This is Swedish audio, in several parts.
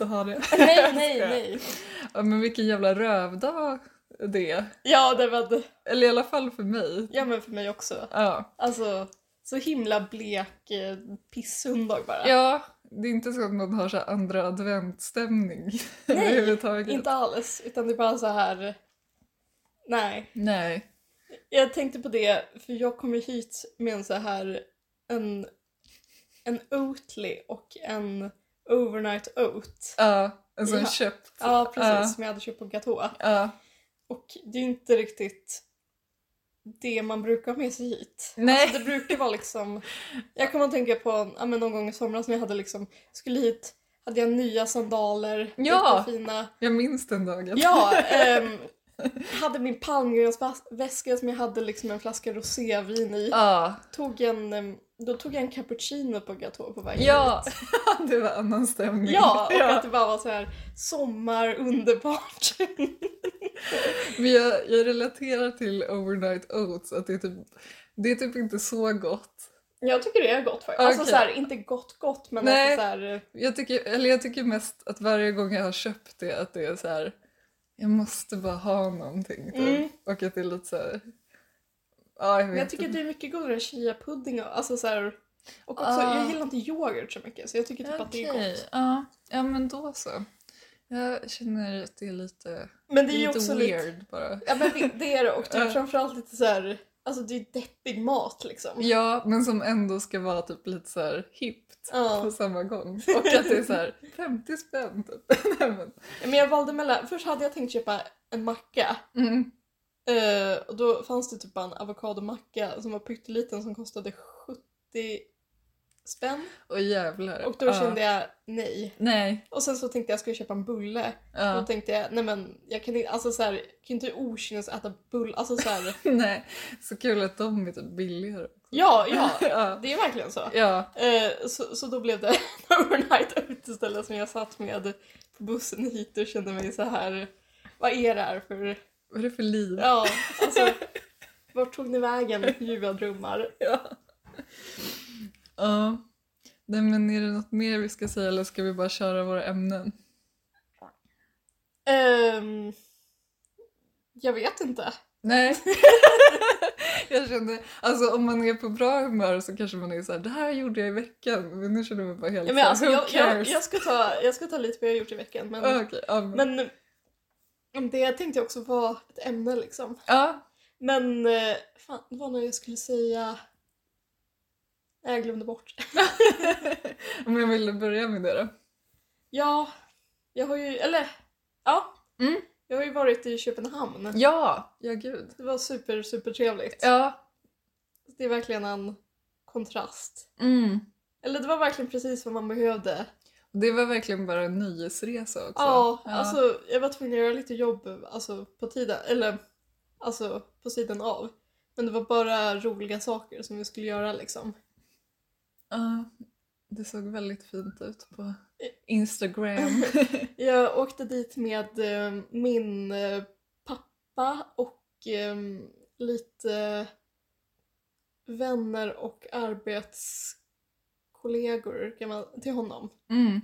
Brukar inte ha det. nej, nej, nej. Ja, men vilken jävla rövdag det. Ja, det var det. Eller i alla fall för mig. Ja, men för mig också. Ja. Alltså, så himla blek eh, bara. ja, det är inte så att man har så andra adventstämning Nej, överhuvudtaget. Inte alls, utan det är bara så här. Nej. Nej. Jag tänkte på det, för jag kom ju hit med en så här en, en Oatly och en overnight oat. Ja, en sån Ja. köpt. Ja, precis, som jag hade köpt på Gatå. Ja. Och det är inte riktigt det man brukar ha med sig hit. Nej. Alltså det brukar vara liksom, jag kommer att tänka på ja, men någon gång i somras när jag hade liksom, skulle hit, hade jag nya sandaler, Ja. fina. Jag minns den dagen. Ja, ehm, hade min palmgrönsväska som jag hade liksom en flaska rosévin i. Ja, Tog en, ehm, då tog jag en cappuccino på Gatå på vägen ja. hit. det var annan stämning. Ja, och att det bara var så här sommar, underbart. Men jag, jag relaterar till overnight oats, att det är typ, det är typ inte så gott. Jag tycker det är gott faktiskt. Alltså Okej. så här, inte gott gott men Nej. alltså så här, Jag tycker, eller jag tycker mest att varje gång jag har köpt det att det är så här. jag måste bara ha någonting. Typ. Mm. Och att det är lite så här. Ja, jag Men jag tycker att det är mycket godare än chia-pudding och, alltså så här, och också, Ah. jag gillar inte yoghurt så mycket så jag tycker typ att det är gott. Ja. ja, men då så. Jag känner att det är lite, Men det är lite också weird lite, bara. ja men det, det är det och typ Ja. framförallt lite så här, alltså det är deppig mat liksom. Ja, men som ändå ska vara typ lite så här hippt Ja. på samma gång. Och att det är så här 50 spänn typ. Men, Men jag valde mellan, först hade jag tänkt köpa en macka mm. Eh, och då fanns det typ bara en avokadomacka som var pytteliten som kostade 70 spänn Och jävlar. och då Ja. kände jag nej. Nej. Och sen så tänkte jag ska jag köpa en bulle Ja. Då tänkte jag, nej men jag kan inte, alltså så här, kan inte okynnesäta bull, alltså så här, Nej, så kul att de är typ billigare. ja, ja, Ja. det är verkligen så. Ja, Eh, så, så då blev det en overnight out istället som jag satt med på bussen hit och kände mig så här. vad är det här för, vad är det för liv? ja, alltså vart tog ni vägen ljuva drömmar? Ja. Ja. Nej men är det något mer vi ska säga eller ska vi bara köra våra ämnen? Ehm, jag vet inte. Nej. jag kände, alltså om man är på bra humör så kanske man är så här, det här gjorde jag i veckan. Men nu känner mig bara helt Ja, men så alltså, who jag, jag, cares? jag, ska ta, jag ska ta lite vad jag gjort i veckan men, ja, men, men men det tänkte jag också vara ett ämne liksom. ja. Men eh, fan, det var när jag skulle säga... Nej, jag glömde bort. men jag ville börja med det då. ja, jag har ju... Eller, ja. Mm. Jag har ju varit i Köpenhamn. Ja, ja gud. Det var super, super trevligt. Ja. Det är verkligen en kontrast. Mm. Eller det var verkligen precis vad man behövde. Det var verkligen bara en nöjesresa också. Ja, alltså jag var tvungen att göra lite jobb alltså, på tiden, eller alltså på sidan av. Men det var bara roliga saker som vi skulle göra liksom. Ja, det såg väldigt fint ut på Instagram. Jag åkte dit med eh, min eh, pappa och eh, lite vänner och arbetskollegor kan man, till honom. Mm.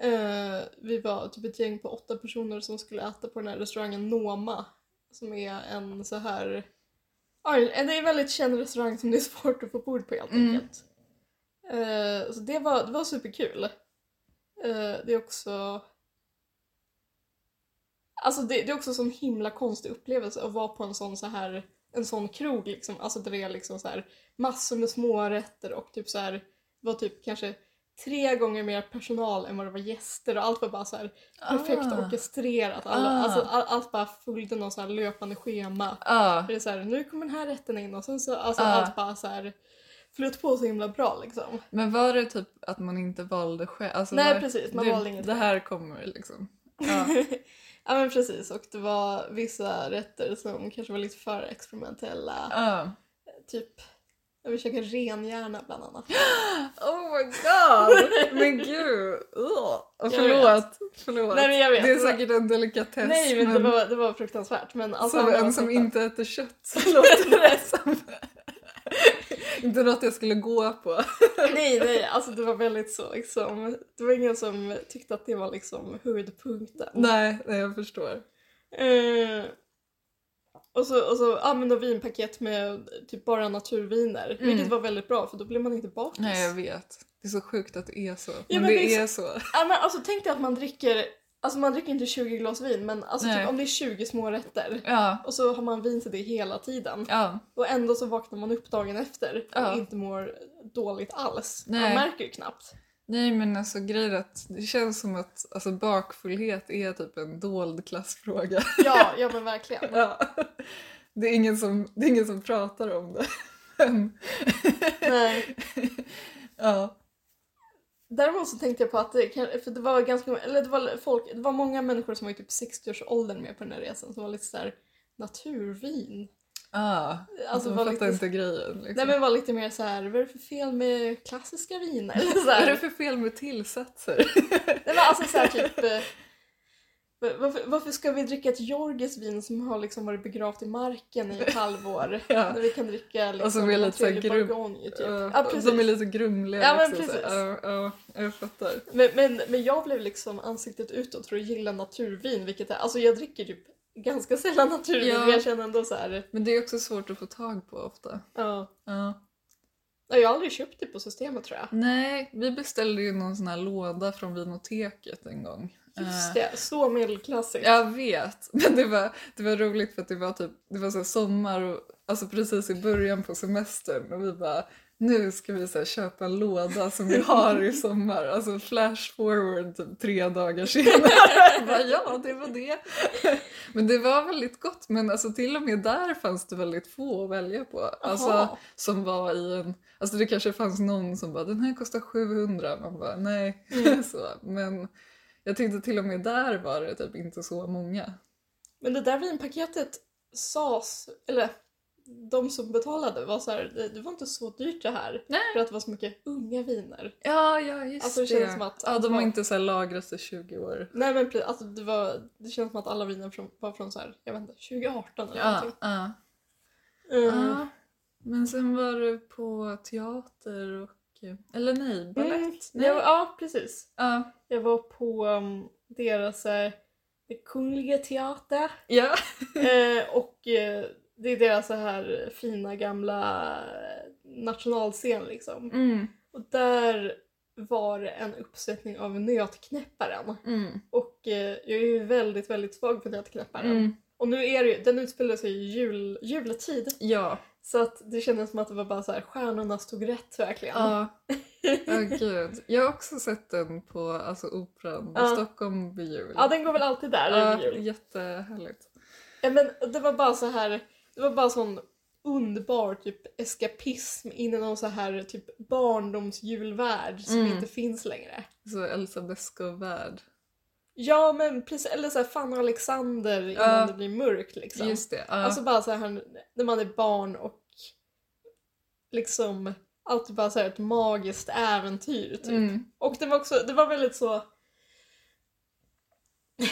Eh, vi var typ ett gäng på åtta personer som skulle äta på den här restaurangen Noma. Som är en så här... Ja, det är en väldigt känd restaurang som det är svårt att få bord på helt Mm. enkelt. Eh, så det var, det var superkul. Eh, det är också... Alltså det, det är också en sån himla konstig upplevelse att vara på en sån så här en sån krog liksom, alltså där det är liksom så här massor med smårätter och typ så här var typ kanske tre gånger mer personal än vad det var gäster och allt var bara så här perfekt Ah. orkestrerat. Alla, Ah. alltså, all, allt bara följde någon så här löpande schema. Ja, Det är så här, nu kommer den här rätten in och sen så alltså Ah. allt bara så här flöt på så himla bra liksom. men var det typ att man inte valde själv? Alltså, Nej var- precis, man det, valde inget. Det här kommer liksom. Ja. ja men precis och det var vissa rätter som kanske var lite för experimentella. Ja. Typ, jag vill käka renhjärna bland annat. Oh my god! Men gud! Jag Förlåt. Förlåt. Nej, men jag vet. Det är säkert en delikatess. Nej men det var, det var fruktansvärt. Men alltså, som en som inte äter kött låter det som... inte något jag skulle gå på. Nej nej, alltså det var väldigt så liksom. Det var ingen som tyckte att det var liksom huvudpunkten. Nej, nej jag förstår. Eh, och så, och så ja, då vinpaket med typ bara naturviner. Mm. Vilket var väldigt bra för då blev man inte bakis. Nej jag vet. Det är så sjukt att det är så. Ja, men, men det är så. Ja, men alltså tänk dig att man dricker, alltså man dricker inte 20 glas vin men alltså typ om det är 20 små rätter Ja. och så har man vin till det hela tiden. Ja. Och ändå så vaknar man upp dagen efter Ja. och inte mår dåligt alls. Man Nej. märker ju knappt. Nej men alltså grejen att det känns som att alltså, bakfullhet är typ en dold klassfråga. Ja, ja men verkligen. Ja. Det, är ingen som, det är ingen som pratar om det. Men, Nej. ja. Däremot så tänkte jag på att det, kan- för det var ganska eller det var folk, det var många människor som var i typ 60-årsåldern med på den här resan som var lite såhär naturvin. Ah, Alltså, var lite- inte grejen. Liksom. Nej men var lite mer så här, vad är det för fel med klassiska viner? Eller så Vad är det för fel med tillsatser? Nej men alltså såhär typ eh, varför, varför ska vi dricka ett Georges vin som har liksom varit begravt i marken i ett halvår? Ja. När vi kan dricka liksom Och som är lite så här trevlig grum- bourgogne typ. Ja, ja, precis. de är lite grumliga. Ja, men liksom, så precis. Ja, ja, jag fattar. Men, men, men jag blev liksom ansiktet utåt för att gilla naturvin vilket är, alltså jag dricker typ ganska sällan naturvin Ja. jag känner ändå så här, Men det är också svårt att få tag på ofta. ja. Ja. Ja, Jag har aldrig köpt det på systemet tror jag. Nej, vi beställde ju någon sån här låda från vinoteket en gång. Just Eh, det, så medelklassigt. Jag vet, men det var, det var roligt för att det var typ det var så sommar och alltså precis i början på semestern och vi bara nu ska vi så här, köpa en låda som vi har i sommar. Alltså flash forward typ tre dagar senare. Bara, ja, det var det. Men det var väldigt gott. Men alltså till och med där fanns det väldigt få att välja på. Alltså som var i en... Alltså det kanske fanns någon som bara den här kostar 700. Man bara nej. Mm. så. Men jag tyckte till och med där var det typ inte så många. Men det där vinpaketet sas, eller de som betalade var så här, det, det var inte så dyrt det här. Nej. För att det var så mycket unga viner. Ja, ja just Alltså, det det. känns som att- ja, de har inte så här lagrats i 20 år. Nej men precis, alltså det, var, det känns som att alla viner från, var från så här, jag vet inte, 2018 eller Ja, någonting. ja. Mm. ja. Men sen var du på teater och... Eller nej, balett? Mm. Nej. Jag, ja, precis. Ja. Jag var på um, deras det Kungliga Teater Ja. eh, och eh, det är deras så här fina gamla eh, nationalscen liksom. Mm. Och där var det en uppsättning av Nötknäpparen. Mm. Och eh, jag är ju väldigt, väldigt svag för Nötknäpparen. Mm. Och nu är det ju, den utspelar sig i jul, juletid. Ja. Så att det kändes som att det var bara så här, stjärnorna stod rätt verkligen. Ja. Ja, gud. Jag har också sett den på alltså, Operan i Ja. Stockholm vid jul. Ja, den går väl alltid där Ja, i jul. jättehärligt. Ja, men det var bara så här, det var bara sån underbar typ eskapism in i någon så här typ barndomsjulvärld som Mm. inte finns längre. Så Elsa Beskow-värld. Ja men precis, eller så här fan Alexander innan Ja. det blir mörkt liksom. Just det. Ja. Alltså bara så här när man är barn och liksom alltid bara så här ett magiskt äventyr typ. mm. Och det var också, det var väldigt så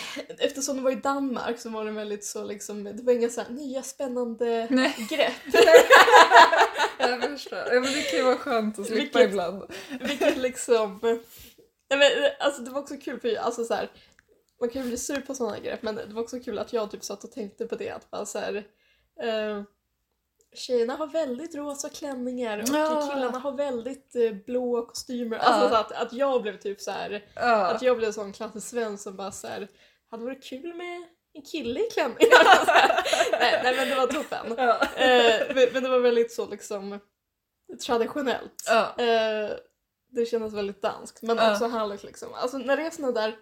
Eftersom det var i Danmark så var det väldigt så liksom, det var inga så här nya spännande Nej. grepp. Jag förstår. Ja, men det kan ju vara skönt att slippa Vilket- ibland. Vilket liksom... Nej, men, alltså det var också kul för alltså så här, man kan ju bli sur på sådana grepp men det var också kul att jag typ satt och tänkte på det att bara så här, eh, Tjejerna har väldigt rosa klänningar och Ja. killarna har väldigt eh, blå kostymer. Alltså Ja. att, att jag blev typ så här, Ja. att jag blev sån klassisk svensk som bara så här, hade varit kul med en kille i klänning. Nej, nej men det var toppen. Eh, men, men det var väldigt så liksom traditionellt. Eh, det kändes väldigt danskt men också härligt liksom. Alltså när det är såna där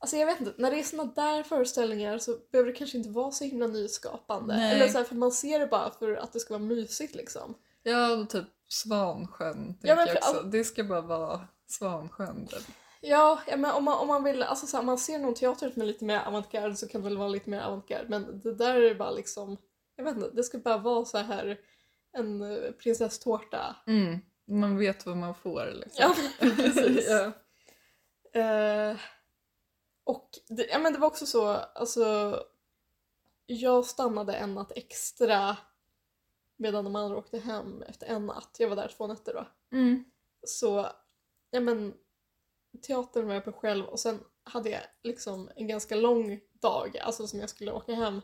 Alltså jag vet inte, när det är såna där föreställningar så behöver det kanske inte vara så himla nyskapande. Nej. Eller så här, för man ser det bara för att det ska vara mysigt liksom. Ja, typ Svansjön Ja, men jag också. Det ska bara vara Svansjön. Typ. Ja, ja men om man, om man vill, alltså så här, om man ser någon teater som är lite mer avantgarde så kan det väl vara lite mer avantgarde men det där är bara liksom, jag vet inte, det ska bara vara så här en eh, prinsesstårta. Mm. Man vet vad man får liksom. Ja, precis. ja. Eh, och det, ja, men det var också så, alltså jag stannade en natt extra medan de andra åkte hem efter en natt. Jag var där två nätter då. Mm. Så, ja men teatern var jag på själv och sen hade jag liksom en ganska lång dag, alltså som jag skulle åka hem.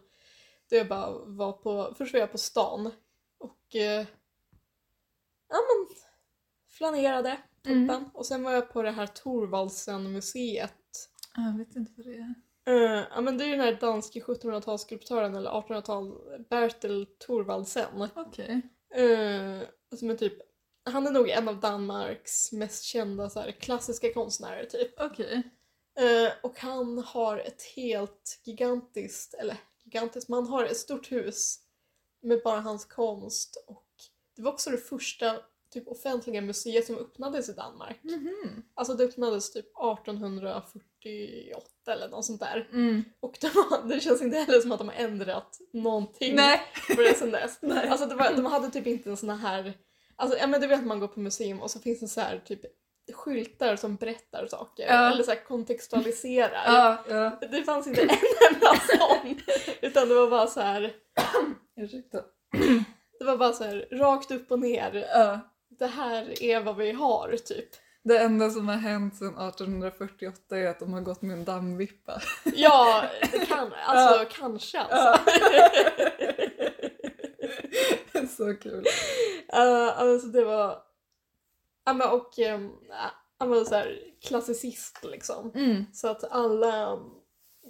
Där jag bara var på, först var jag på stan och eh, ja men flanerade toppen Mm. och sen var jag på det här Thorvaldsen-museet. Jag vet inte vad det är. Eh, ja men det är den här danske 1700-talsskulptören eller 1800-tal Bertel Thorvaldsen. Okej. Eh, som är typ, han är nog en av Danmarks mest kända så här, klassiska konstnärer typ. Okej. Eh, och han har ett helt gigantiskt, eller gigantiskt, men han har ett stort hus med bara hans konst och det var också det första typ offentliga museet som öppnades i Danmark. Mhm. Alltså det öppnades typ 1848 eller något sånt där. Mm. Och det, var, det känns inte heller som att de har ändrat någonting Nej. på det sen dess. Nej. Alltså det var, de hade typ inte en sån här, alltså ja men du vet att man går på museum och så finns det så här typ skyltar som berättar saker Ja. eller så kontextualiserar. Ja, ja. Det fanns inte en enda sån utan det var bara så här, Ursäkta. det var bara så här rakt upp och ner. Ja. Det här är vad vi har typ. Det enda som har hänt sedan 1848 är att de har gått med en dammvippa. Ja, det kan, alltså kanske alltså. Så kul. Uh, alltså det var... Ja och... Um, ja men så här klassicist liksom. Mm. Så att alla...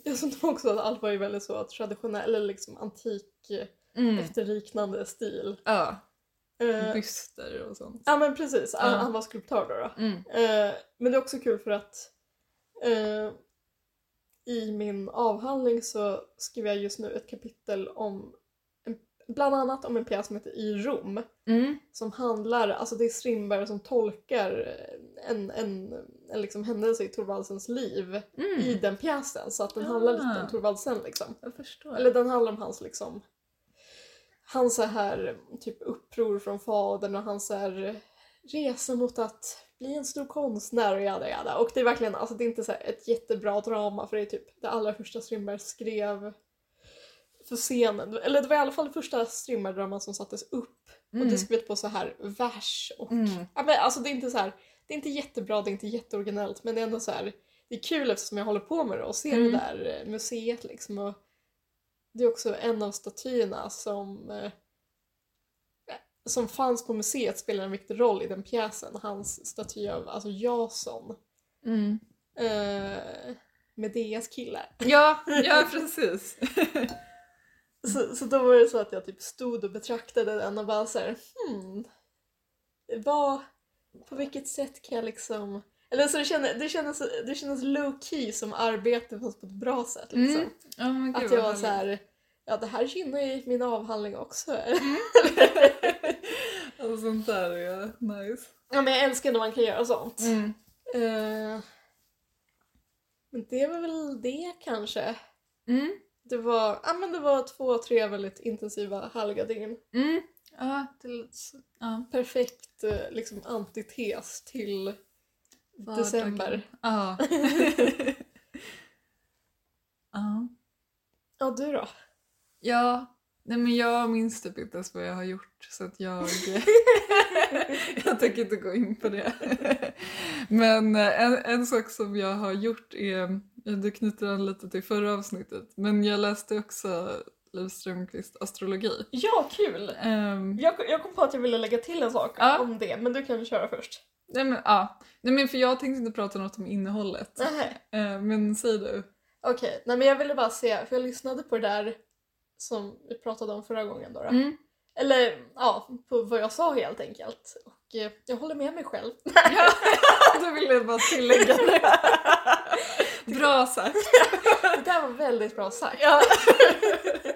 Jag tror också att allt var ju väldigt så traditionell, eller liksom antik Mm. efterliknande stil. Ja, byster och sånt. ja men precis, han, Ja. han var skulptör då. då. Mm. Eh, men det är också kul för att eh, i min avhandling så skriver jag just nu ett kapitel om bland annat om en pjäs som heter I Rom. Mm. som handlar, alltså det är Strindberg som tolkar en, en, en liksom händelse i Thorvaldsens liv Mm. i den pjäsen så att den handlar lite Ah. om Thorvaldsen liksom. Jag förstår. Eller den handlar om hans liksom hans så här typ uppror från fadern och hans så här resa mot att bli en stor konstnär och jada jada. Och det är verkligen, alltså det är inte så ett jättebra drama för det är typ det allra första Strindberg skrev för scenen. Eller det var i alla fall det första Strindberg-dramat som sattes upp och det skrivet på så här vers och... Mm. Ja, men alltså det är inte så här, det är inte jättebra, det är inte jätteoriginellt men det är ändå så här, det är kul eftersom jag håller på med det och ser Mm. det där eh, museet liksom och det är också en av statyerna som eh, som fanns på museet spelar en viktig roll i den pjäsen. Hans staty av alltså Jason. Mm. Eh, Medeas kille. Ja, ja precis. Så, så då var det så att jag typ stod och betraktade den och bara så här, hmm. Vad, på vilket sätt kan jag liksom... Eller så det kändes, det kändes, det kändes low key som arbete fast på ett bra sätt liksom. Mm. Ja, men gud, Att jag var så här, ja det här gynnar ju min avhandling också. Och sånt där är nice. ja men jag älskar när man kan göra sånt. Mm. Eh, men det var väl det kanske. Mm. Det var, ja, men det var två, tre väldigt intensiva härliga dygn. Mm. Ja, det. Ja. Perfekt eh, liksom antites till. December. Ja. ja. Ja, du då? Ja, nej men jag minns typ inte ens vad jag har gjort så att jag... jag tänker inte gå in på det. men eh, en, en sak som jag har gjort är, du knyter an lite till förra avsnittet, men jag läste också Liv Strömquist astrologi. Ja, kul! Ehm, Jag, jag kom på att jag ville lägga till en sak Ja. om det, men du kan köra först. Nej men ja, nej men för jag tänkte inte prata något om innehållet. Eh, men säg du. Okej, nej men jag ville bara se, för jag lyssnade på det där som vi pratade om förra gången då. då. Mm. Eller ja, på vad jag sa helt enkelt. Och eh, jag håller med mig själv. Ja, då vill jag bara tillägga det. Bra sagt. Det där var väldigt bra sagt. Ja.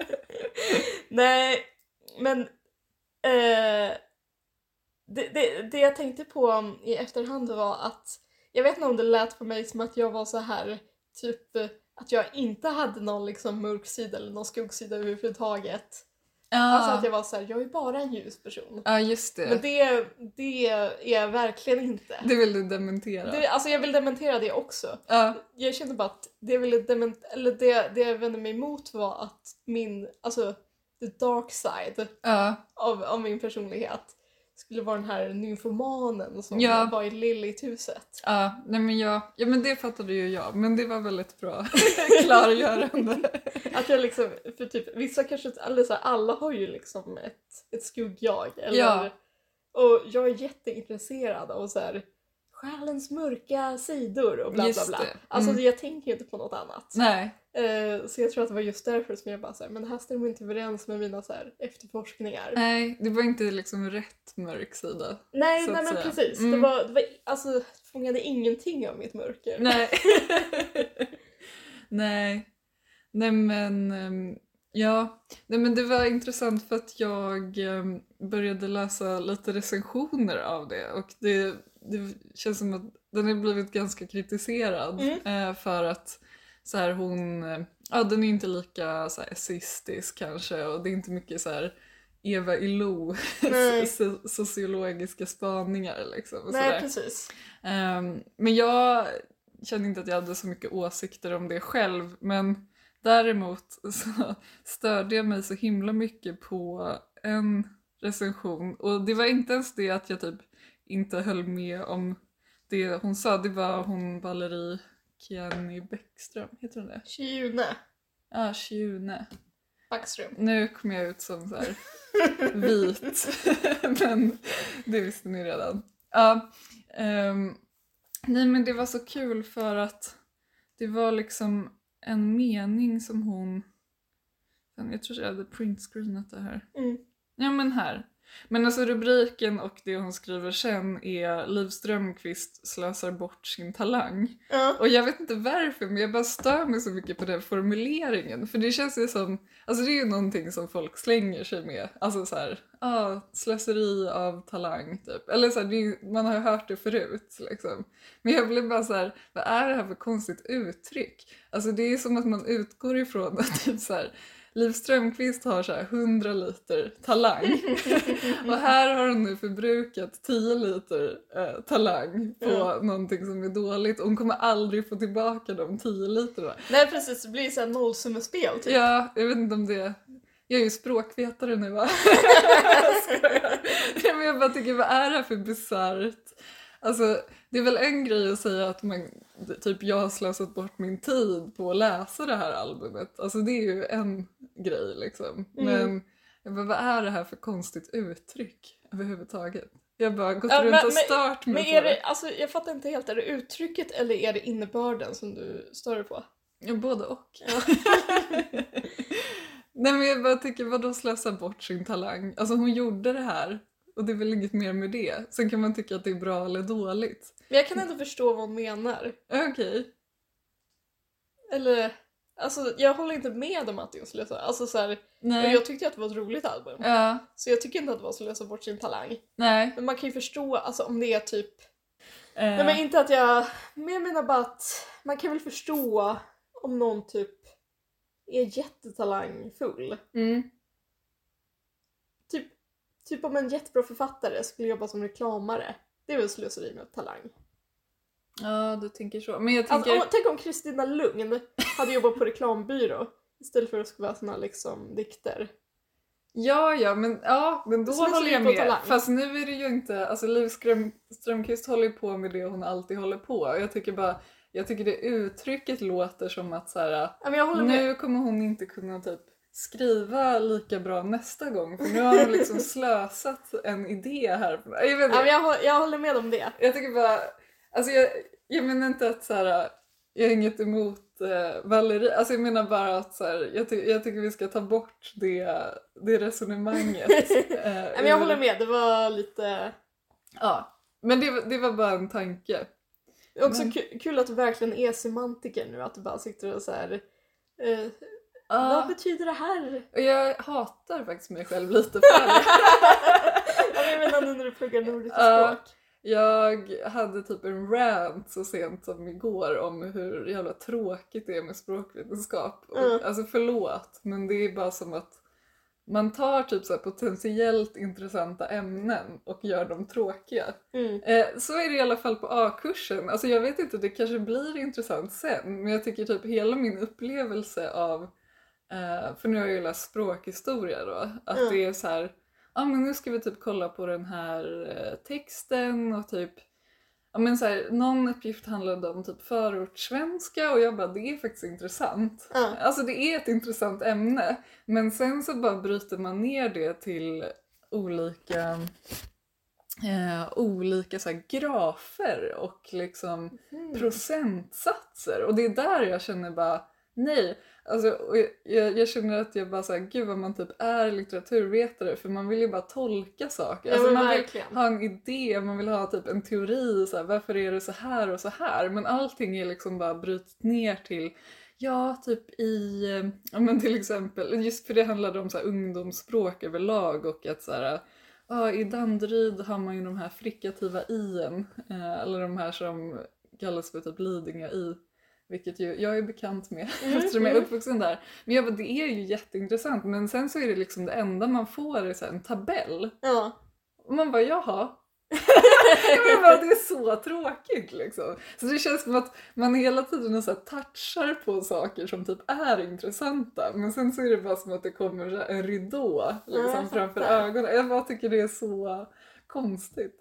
Nej, men eh, det, det, det jag tänkte på i efterhand var att jag vet inte om det lät på mig som att jag var så här typ eh, att jag inte hade någon liksom mörk sida eller någon skuggsida överhuvudtaget. Alltså att jag var så här, jag är bara en ljus person. ja, just det. Men det, det är jag verkligen inte. Det vill du dementera. Det, alltså jag vill dementera det också. Ja, Jag kände bara att det jag ville dement- eller det, det jag vände mig emot var att min, alltså the dark side ja, av, av min personlighet skulle vara den här nymfomanen som Ja. var i Lilith-huset. ja, nej men jag, ja men det fattade ju jag, men det var väldigt bra klargörande. Att jag liksom, för typ vissa kanske, eller så här, alla har ju liksom ett, ett skugg-jag. Eller, Ja. Och jag är jätteintresserad av så här, själens mörka sidor och bla bla bla. det. Alltså Mm. jag tänker inte på något annat. Nej, Eh, så jag tror att det var just därför som jag bara såhär, men det här stämmer inte överens med mina så här, efterforskningar. nej, det var inte liksom rätt mörk sida. nej, nej men säga. precis. Det Mm. var, det var alltså, det fångade ingenting av mitt mörker. Nej. Nej. Nej men, ehm, ja. Nej men det var intressant för att jag ehm, började läsa lite recensioner av det och det, det känns som att den har blivit ganska kritiserad Mm. eh, för att så här hon, eh, ja den är inte lika så här essistisk kanske och det är inte mycket så här Eva Nej. so- sociologiska spaningar liksom. och nej precis. Ehm, men jag kände inte att jag hade så mycket åsikter om det själv. Men däremot så störde jag mig så himla mycket på en recension. Och det var inte ens det att jag typ inte höll med om det hon sa. Det var hon Valerie Kiani Bäckström, heter hon det? Tjune Ja, Tjune. Backström. Nu kommer jag ut som så här vit, men det visste ni redan. Ja, ehm, nej men det var så kul för att det var liksom en mening som hon... Jag tror jag hade printscreenat det här. Mm. Ja men här. Men alltså rubriken och det hon skriver sen är Liv Strömquist slösar bort sin talang. Ja. Och jag vet inte varför men jag bara stör mig så mycket på den formuleringen. För det känns ju som, alltså det är ju någonting som folk slänger sig med. Alltså så här, ah, slöseri av talang typ. Eller så här, är, ju- man har ju hört det förut liksom. Men jag blir bara så här, vad är det här för konstigt uttryck? Alltså det är som att man utgår ifrån att typ så här, Liv Strömquist har så här 100 liter talang och här har hon nu förbrukat 10 liter eh, talang på Ja. någonting som är dåligt och hon kommer aldrig få tillbaka de 10 literna. Nej precis, det blir så här nollsummespel typ. Ja, jag vet inte om det... Jag är ju språkvetare nu va? Jag jag bara tycker, vad är det här för bisarrt? Alltså, det är väl en grej att säga att man, typ jag har slösat bort min tid på att läsa det här albumet. Alltså det är ju en grej liksom. Mm. Men vad är det här för konstigt uttryck överhuvudtaget? Jag har bara gått Ja, runt men- och stört mig Men på är det. det, alltså jag fattar inte helt, är det uttrycket eller är det innebörden som du stör dig på? Ja, både och. Ja. Nej men jag bara tycker, vadå slösa bort sin talang? Alltså hon gjorde det här och det är väl inget mer med det. Sen kan man tycka att det är bra eller dåligt. Men jag kan ändå förstå vad hon menar. Okej. Eller, alltså jag håller inte med om att det är att slösa. Alltså så här, Nej. jag tyckte att det var ett roligt album. Ja, Så jag tycker inte att det var att slösa bort sin talang. nej. Men man kan ju förstå alltså, om det är typ... Eh, Nej men inte att jag... Men jag menar bara att man kan väl förstå om någon typ är jättetalangfull. mm. Typ, om en jättebra författare skulle jobba som reklamare. Det är väl slöseri med talang. Ja, du tänker så. Men jag Alltså, tänker... om, tänk om Kristina Lugn hade jobbat på reklambyrå istället för att skriva såna liksom dikter. Ja, ja, men, ja, men då Slöseri håller jag med. talang. Fast nu är det ju inte... Alltså Liv Ström, Strömquist håller ju på med det hon alltid håller på. Jag tycker bara... Jag tycker det uttrycket låter som att så här, Ja. Nu kommer hon inte kunna typ skriva lika bra nästa gång för nu har hon liksom slösat en idé här. Jag, vet inte, jag, jag håller med om det. jag tycker bara, alltså jag, jag menar inte att så här, jag har inget emot eh, Valerie, alltså jag menar bara att så här, jag, ty- jag tycker vi ska ta bort det, det resonemanget. eh, Nej, men jag håller med, det var lite... Ja, men det, var- det var bara en tanke. Det är också Men- ku- kul att du verkligen är semantiker nu, att du bara sitter och så här. Eh, Ja, Vad betyder det här? och jag hatar faktiskt mig själv lite för det. Jag menar nu när du pluggar nordiska Ja. språk. Jag hade typ en rant så sent som igår om hur jävla tråkigt det är med språkvetenskap. Och, Mm. Alltså förlåt, men det är bara som att man tar typ så potentiellt intressanta ämnen och gör dem tråkiga. Mm. Eh, så är det i alla fall på A-kursen. Alltså jag vet inte, det kanske blir intressant sen, men jag tycker typ hela min upplevelse av, eh, för nu har jag ju läst språkhistoria då, att Mm. det är så här, ja men nu ska vi typ kolla på den här eh, texten och typ Ja men så här, någon uppgift handlade om typ förortssvenska och jag bara det är faktiskt intressant. Ja. Alltså det är ett intressant ämne men sen så bara bryter man ner det till olika eh, olika så här, grafer och liksom Mm. procentsatser och det är där jag känner bara nej. Alltså, jag, jag, känner att jag bara såhär, gud vad man typ är litteraturvetare för man vill ju bara tolka saker. Ja, Alltså, man vill ha en idé, man vill ha typ en teori, så här, varför är det så här och så här? Men allting är liksom bara brytet ner till Ja, typ i, eh, ja men till exempel, just för det handlade om så här ungdomsspråk överlag och att så här, ja i Danderyd har man ju de här frikativa ien, eh, eller de här som kallas för typ Lidingö-i, vilket ju jag är bekant med Mm, eftersom jag är mm. uppvuxen där. Men jag bara, det är ju jätteintressant men sen så är det liksom det enda man får är så här en tabell. Ja. Och man bara, jaha. jag bara, det är så tråkigt liksom. Så det känns som att man hela tiden så här touchar på saker som typ är intressanta men sen så är det bara som att det kommer en ridå Ja, liksom, jag framför ögonen. Jag bara tycker det är så konstigt.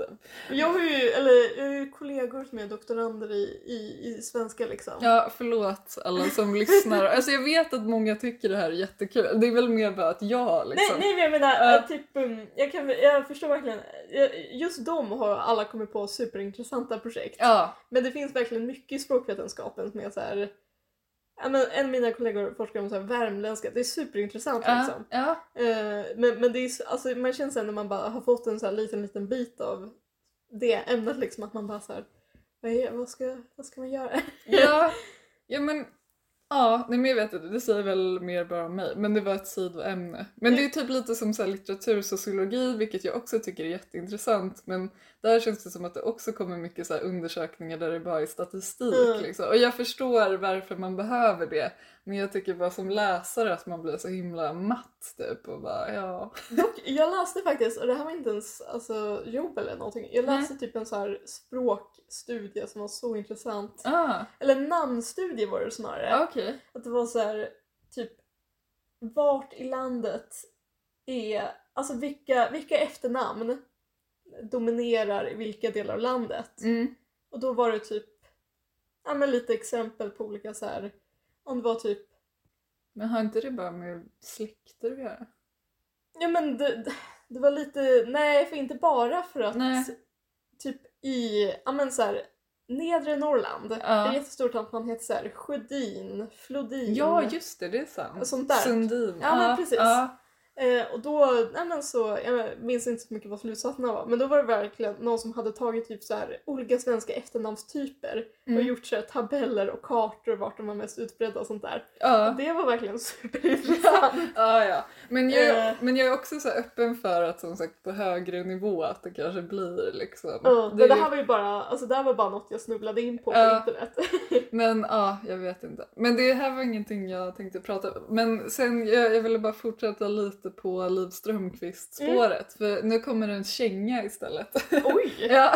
Jag har ju, eller, jag har ju kollegor som är doktorander i, i, i svenska liksom. Ja, förlåt alla som lyssnar. Alltså jag vet att många tycker det här är jättekul. Det är väl mer bara att jag liksom... Nej, nej men jag menar äh, typ, um, jag, kan, jag förstår verkligen, jag- just de har alla kommit på superintressanta projekt. Ja, Men det finns verkligen mycket i språkvetenskapen som är så här. Ja, men en av mina kollegor forskar om så här värmländska, det är superintressant ja, liksom. ja. Eh, men, men det är, så- alltså, man känner sen när man bara har fått en så liten, liten bit av det ämnet liksom att man bara så här, vad, är, vad, ska, vad ska man göra? Ja, ja men Ja, nej men jag vet inte, det säger väl mer bara om mig. Men det var ett sidoämne. Men det är typ lite som så här litteratursociologi, vilket jag också tycker är jätteintressant. Men där känns det som att det också kommer mycket så här undersökningar där det bara är statistik. Mm. Liksom. Och jag förstår varför man behöver det. Men jag tycker bara som läsare att man blir så himla matt typ. Och bara, ja. Dock, jag läste faktiskt, och det här var inte ens alltså, jobb eller någonting, jag läste typ en så här språkstudie som var så intressant. Ah, Eller namnstudie var det snarare. okej. Att det var så här, typ vart i landet är, alltså vilka, vilka efternamn dominerar i vilka delar av landet. Mm. Och då var det typ, ja men lite exempel på olika så här, om det var typ, Men har inte det bara med släkter att göra? ja men det, det var lite, nej för inte bara för att Nej. typ i, ja men så här, nedre Norrland Ja. är det jättestort att man heter så här Sjödin, Flodin. Ja, just det, det är sant. Sånt där. Sundin. Ja, men precis. Ja. Eh, och då, nej men så, jag minns inte så mycket vad slutsatserna var, men då var det verkligen någon som hade tagit typ så här olika svenska efternamnstyper och Mm. gjort så här tabeller och kartor vart de var mest utbredda och sånt där. Ja. Det var verkligen superintressant. Ja, ja. Men jag, Eh. men jag är också så öppen för att som sagt på högre nivå att det kanske blir liksom. Det men det här var ju bara, alltså det här var bara något jag snubblade in på på internet. Men ja, jag vet inte. Men det här var ingenting jag tänkte prata om. Men sen, jag, jag ville bara fortsätta lite på Liv Strömquist-spåret. För nu kommer en känga istället. Oj! ja.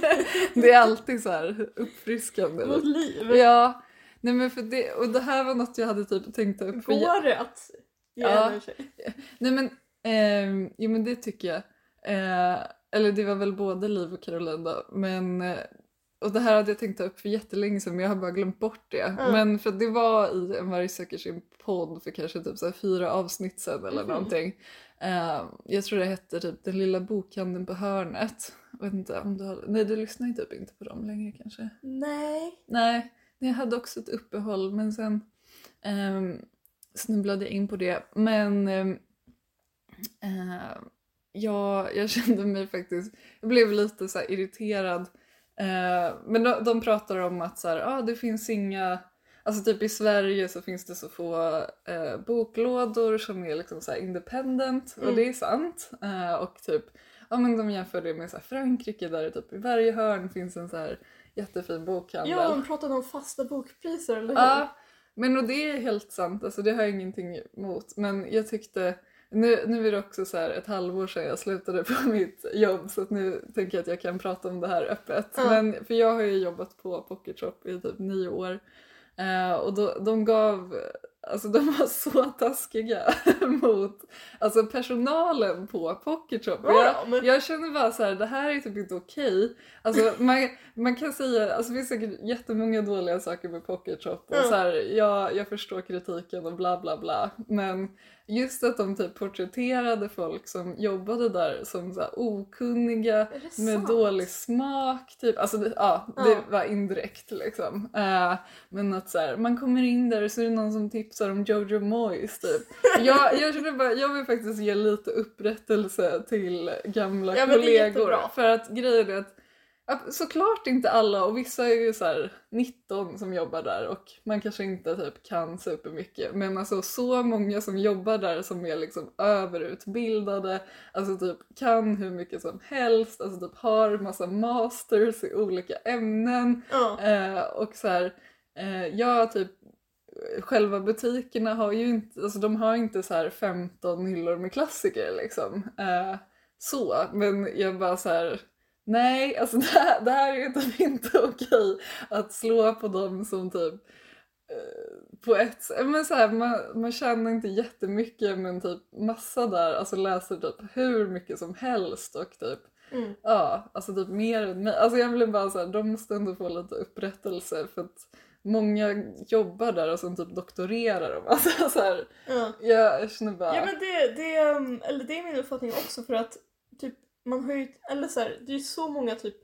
det är alltid så här uppfriskande. Vårt liv! Ja. Nej men för det, och det här var något jag hade typ tänkt ta upp. Går det att ge Ja. Nej men, ehm, jo men det tycker jag. Eh, eller det var väl både Liv och Caroline då. Men, eh, och det här hade jag tänkt ta upp för jättelänge sedan men jag har bara glömt bort det. Mm. Men för det var i En varg söker sin podd för kanske typ så fyra avsnitt sedan eller Mhm. någonting. Eh, jag tror det hette typ Den lilla bokhandeln på hörnet. Jag vet inte om du har, nej du lyssnar ju typ inte på dem längre kanske. Nej. Nej, jag hade också ett uppehåll men sen um, snubblade jag in på det. Men ehm, eh, ja, jag kände mig faktiskt, jag blev lite så irriterad. Eh, men de, de pratar om att så här, ah, det finns inga, alltså typ i Sverige så finns det så få eh, boklådor som är liksom så här independent och Mm. det är sant. Eh, och typ, ja men de jämför det med så Frankrike där det typ i varje hörn finns en så här jättefin bokhandel. Ja, de pratade om fasta bokpriser, eller hur? Ja, men och det är helt sant, alltså det har jag ingenting emot. Men jag tyckte, nu, nu är det också så ett halvår sedan jag slutade på mitt jobb så att nu tänker jag att jag kan prata om det här öppet. Ja. Men, för jag har ju jobbat på Pocket Shop i typ nio år. Eh, och då, de gav, alltså de var så taskiga mot alltså personalen på Pocket Shop. Jag, jag känner bara så här, det här är typ inte okej. Alltså man, man kan säga, alltså det finns säkert jättemånga dåliga saker med Pocket Shop och Ja. så här, ja, jag förstår kritiken och bla bla bla. Men just att de typ porträtterade folk som jobbade där som så här okunniga med dålig smak, typ. Alltså det, ja, det var indirekt liksom. Eh, men att så här, man kommer in där och så är det någon som tipsar om Jojo Moyes typ. Jag, jag känner bara, jag vill faktiskt ge lite upprättelse till gamla Ja, kollegor. För att grejen är att att Såklart inte alla och vissa är ju så här 19 som jobbar där och man kanske inte typ kan supermycket men alltså så många som jobbar där som är liksom överutbildade, alltså typ kan hur mycket som helst, alltså typ har massa masters i olika ämnen Ja. eh, och så här, eh, jag typ Själva butikerna har ju inte, alltså de har inte så här 15 hyllor med klassiker liksom. Eh, så, men jag bara så här. Nej, alltså det här, det här är typ inte okej att slå på dem som typ eh, på ett men så här, man, man tjänar inte jättemycket men typ massa där, alltså läser typ hur mycket som helst och typ Mm. Ja, alltså typ mer än mig. Alltså jag blir bara så här, de måste ändå få lite upprättelse för att många jobbar där och som typ doktorerar om. Alltså så här, Ja. jag känner bara... Ja men det, det, um, eller det är min uppfattning också för att typ man har ju, eller så här, det är ju så många typ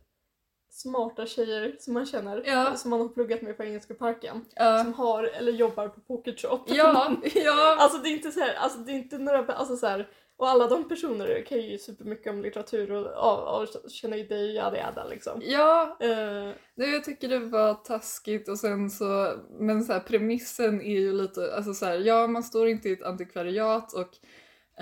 smarta tjejer som man känner, Ja. som man har pluggat med på Engelska parken, ja, som har eller jobbar på Pocket Shop. ja, ja, Alltså det är inte så här, alltså det är inte några, alltså så här, och alla de personer kan ju supermycket om litteratur och, och, och känner ju dig jada jada liksom. ja. Eh, Nej, jag tycker det var taskigt och sen så, men så här, premissen är ju lite, alltså så här, ja man står inte i ett antikvariat och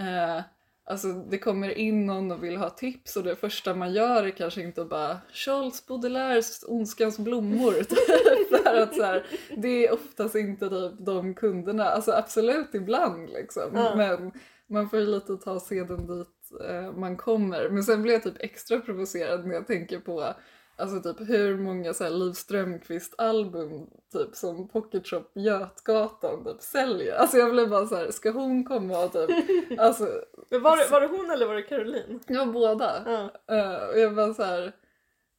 eh, alltså det kommer in någon och vill ha tips och det första man gör är kanske inte att bara Charles Baudelaires Ondskans blommor för att så här, det är oftast inte typ de kunderna, alltså absolut ibland liksom Ja. men man får ju lite ta seden dit eh, man kommer men sen blir jag typ extra provocerad när jag tänker på Alltså typ hur många så här Liv Strömquist album typ som Pocket Shop Götgatan typ säljer. Alltså jag blev bara så här, ska hon komma och typ, alltså, men var, det, var det hon eller var det Caroline? det var båda. Ja. Eh, och jag bara så här,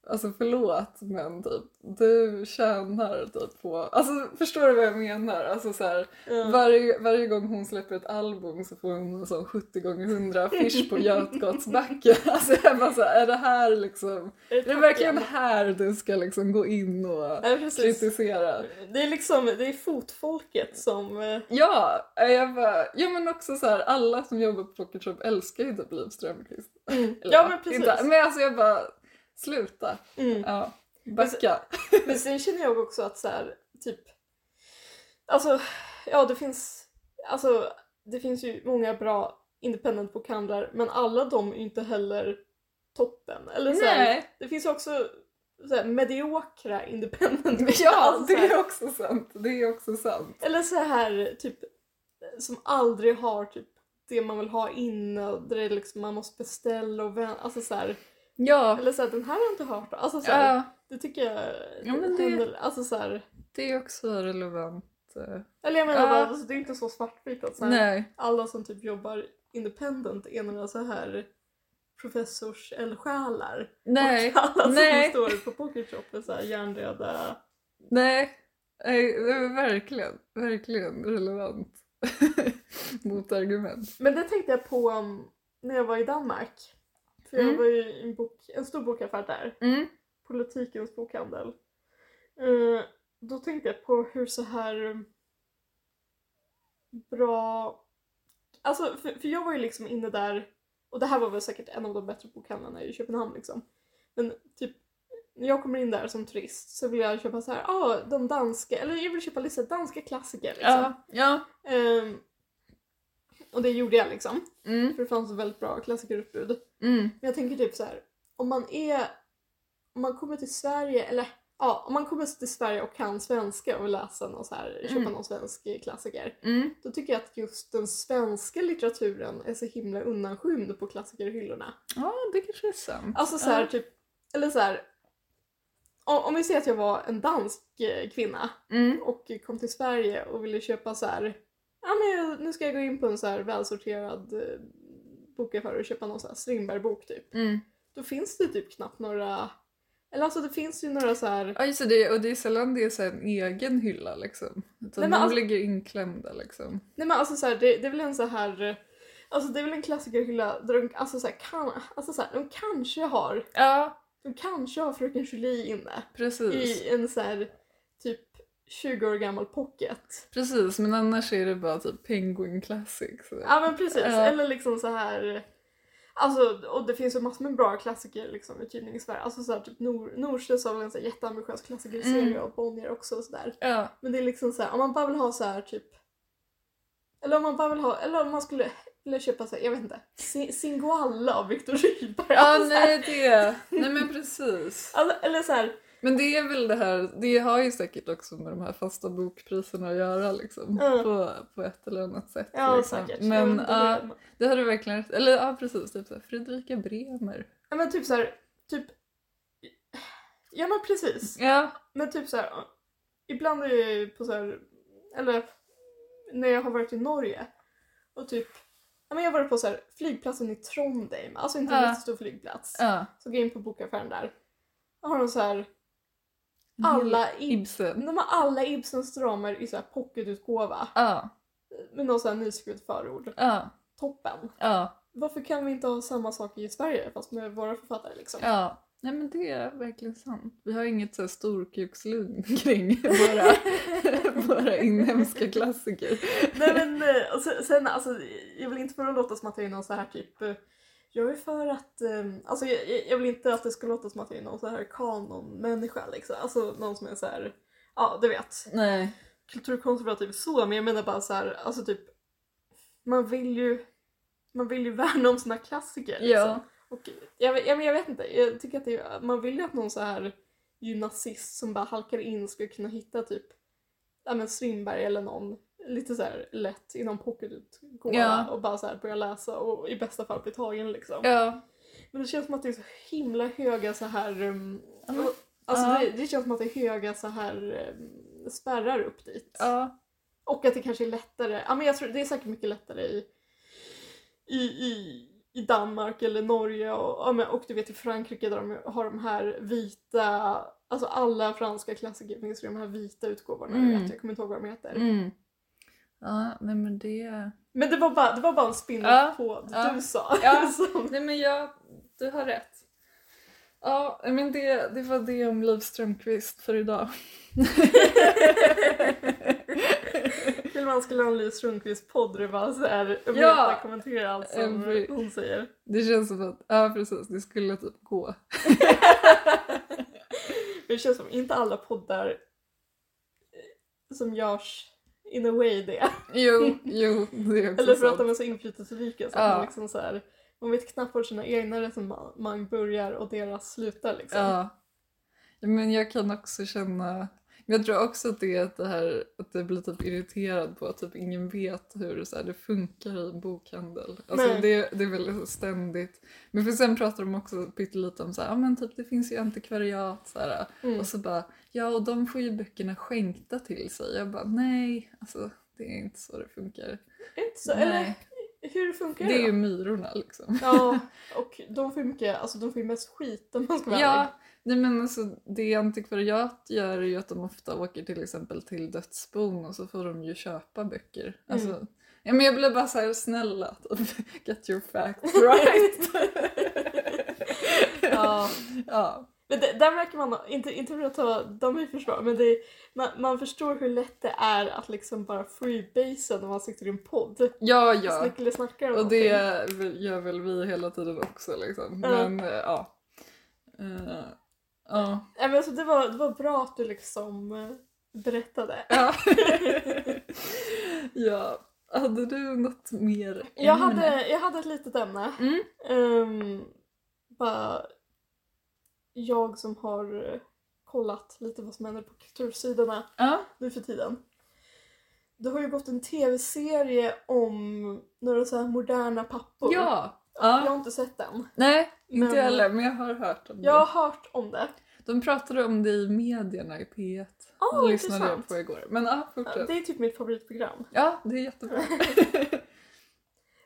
alltså förlåt men typ du tjänar typ på, alltså förstår du vad jag menar? Alltså så här, Ja. varje, varje gång hon släpper ett album så får hon en sån 70 gånger 100 affisch på Götgatsbacken. Alltså jag bara så här, är det här liksom, är det verkligen här du ska liksom gå in och Ja, kritisera? Det är liksom, det är fotfolket som... eh, Ja, jag bara, ja men också så här, alla som jobbar på Pocket Shop älskar ju typ Liv Strömquist. Eller, Ja men precis. Inte, men alltså jag bara, sluta. Mm. Ja, backa. Men sen känner jag också att så här, typ... Alltså, ja det finns... Alltså, det finns ju många bra independent bokhandlar men alla de är ju inte heller toppen. Eller så här, Nej, det finns också så här, mediokra independent ja alltså, det är också sant. Det är också sant. Eller så här typ som aldrig har typ det man vill ha inne och där det är liksom man måste beställa och vänta. Alltså så här, Ja, eller så här, den här har jag inte hört. Alltså så här, ja det tycker jag Ja, men det- Alltså så här, det är också relevant. eh. eller jag menar Ja. bara, alltså, det är inte så svartvitt att så här, Nej, alla som typ jobbar independent är några så här professors eldsjälar. nej, Och alla nej. som står på Pocket Shop är så här hjärndöda. nej. Nej, det är verkligen, verkligen relevant motargument. Men det tänkte jag på um, när jag var i Danmark. För jag Mm. var ju i en, bok, en stor bokaffär där. Mm. Politikens bokhandel. Eh, då tänkte jag på hur så här um, bra... Alltså, för, för jag var ju liksom inne där och det här var väl säkert en av de bättre bokhandlarna i Köpenhamn liksom. Men typ när jag kommer in där som turist så vill jag köpa så här, ah, de danska, eller jag vill köpa lite danska klassiker liksom. Ja. Ja. Ehm, och det gjorde jag liksom. Mm. För det fanns ett väldigt bra klassikerutbud. Mm. Men jag tänker typ så här, om man är, om man kommer till Sverige, eller ja, om man kommer till Sverige och kan svenska och vill läsa någon så här, köpa Mm. någon svensk klassiker. Mm. Då tycker jag att just den svenska litteraturen är så himla undanskymd på klassikerhyllorna. Ja, det kanske är sant. Alltså så här, Ja. typ, eller så här. Om, vi säger att jag var en dansk eh, kvinna Mm. och kom till Sverige och ville köpa så här. Ja men nu ska jag gå in på en så här välsorterad eh, bokaffär och köpa någon så här Strindberg-bok typ. Mm. Då finns det typ knappt några, eller alltså det finns ju några så här. Ja just det, och det är sällan det är så en egen hylla liksom. Utan Nej, de alltså- ligger inklämda liksom. Nej men alltså så här, det, det är väl en så här, alltså det är väl en klassikerhylla där de, alltså så här, kan, alltså så här, de kanske har, Ja, de kanske har Fröken Julie inne. precis. i en så här 20 år gammal pocket. Precis, men annars är det bara typ Penguin Classic. Så. Ja men precis, Ja. eller liksom så här Alltså, och det finns ju massor med bra klassiker liksom utgivning i Sverige. Alltså såhär typ Nor Norstedts har väl en så här jätteambitiös klassikerserie Mm. och Bonnier också och sådär. Ja, Men det är liksom så här, om man bara vill ha så här typ eller om man bara vill ha, eller om man skulle vilja köpa så här, jag vet inte, Si- Singoalla av Viktor Rydberg. ja Alltså, så nej det. Nej men precis. alltså, eller så här, Men det är väl det här, det har ju säkert också med de här fasta bokpriserna att göra liksom. Mm. På, på ett eller annat sätt. ja liksom. säkert. Men ja, det- det har du verkligen rätt Eller ja precis, typ såhär Fredrika Bremer. Ja men typ så här, typ Ja men precis. Ja. Men typ så här, ibland är jag på så här, eller när jag har varit i Norge och typ, ja men jag varit på så här flygplatsen i Trondheim, alltså inte en Ja. jättestor flygplats. Ja. Så går jag in på bokaffären där. Då har de så här, alla, Ib- Ibsen. de har alla Ibsens dramer i så här pocketutgåva Ja. med någon så här nyskrivet förord. Ja. Toppen. Ja. Varför kan vi inte ha samma sak i Sverige fast med våra författare liksom? Ja. Nej men det är verkligen sant. Vi har inget så storkukslugn kring våra, våra inhemska klassiker. Nej men eh, och sen, sen alltså, jag vill inte för att låta som att jag är någon så här typ eh, jag är för att, eh, alltså jag, jag- vill inte att det ska låta som att jag är någon så här kanonmänniska liksom. Alltså någon som är så här, ja du vet, Nej. kulturkonservativ så, men jag menar bara så här, alltså typ man vill ju, man vill ju värna om sina klassiker liksom. Ja. Och jag, jag, jag vet inte, jag tycker att det, man vill ju att någon så här gymnasist som bara halkar in ska kunna hitta typ ja men Strindberg eller någon lite så här lätt i någon pocketutgåva Ja. och bara så här börja läsa och i bästa fall bli tagen liksom. Ja. Men det känns som att det är så himla höga så här um, men- Alltså ja. det, det känns som att det är höga så här um, spärrar upp dit. Ja. Och att det kanske är lättare, ja men jag tror det är säkert mycket lättare i, i, i, i Danmark eller Norge och, och du vet i Frankrike där de har de här vita, alltså alla franska klassiker finns de här vita utgåvorna, Mm. jag kommer inte ihåg vad de heter. Mm. Ja, nej men det... Men det var bara, det var bara en spin-off Ja, på det ja. du sa. Ja. Nej men jag, du har rätt. Ja, men det, det var det om Liv Strömquist för idag. Vill man skulle ha en Liv Strömquist podd där det bara såhär, Ja. ja. kommentera allt som Every- hon säger. Det känns som att, ja precis, det skulle typ gå. Det känns som inte alla poddar eh, som görs in a way det. Jo, jo, det är också Eller för att de är så inflytelserika så Ja. att man liksom så här, man vet knappt var sina egna resonemang börjar och deras slutar liksom. Ja. Men jag kan också känna, men jag tror också att det är att det här att det blir typ irriterad på att typ ingen vet hur så här, det funkar i en bokhandel. Alltså Nej. det, det är väldigt ständigt. Men för sen pratar de också pyttelite om så här, ja men typ det finns ju antikvariat så här. Mm. Och så bara, ja och de får ju böckerna skänkta till sig. Jag bara, nej, alltså det är inte så det funkar. Inte så, eller Nej. hur funkar Det det, är ju då? myrorna liksom. Ja, och de får ju mycket, alltså de får ju mest skit om man ska vara ärlig. Nej men alltså det antikvariat gör är ju att de ofta åker till exempel till dödsbon och så får de ju köpa böcker. Alltså, Mm. ja, men jag blir bara såhär snälla, get your facts right. ja. ja. Men det, där märker man, inte, inte för att ta dem i försvar, men det, man, man förstår hur lätt det är att liksom bara freebasea när man sitter i en podd. Ja, Ja. snackar om Och det någonting. gör väl vi hela tiden också liksom. Men eh, ja. Eh, ja. Nej, men alltså, det, var, det var bra att du liksom eh, berättade. Ja. ja. Hade du något mer Jag ämne? hade, jag hade ett litet ämne. Mm. Ehm, bara jag som har kollat lite vad som händer på kultursidorna Ja. nu för tiden. Det har ju gått en tv-serie om några så här moderna pappor. Ja. Jag har ja. inte sett den. Nej, inte Men- jag heller, men jag har hört om Jag har det. hört om det. De pratade om det i medierna i P1. Ah, det lyssnade jag på igår. Men ja, Ja, fortsätt. Det är typ mitt favoritprogram. Ja, det är jättebra.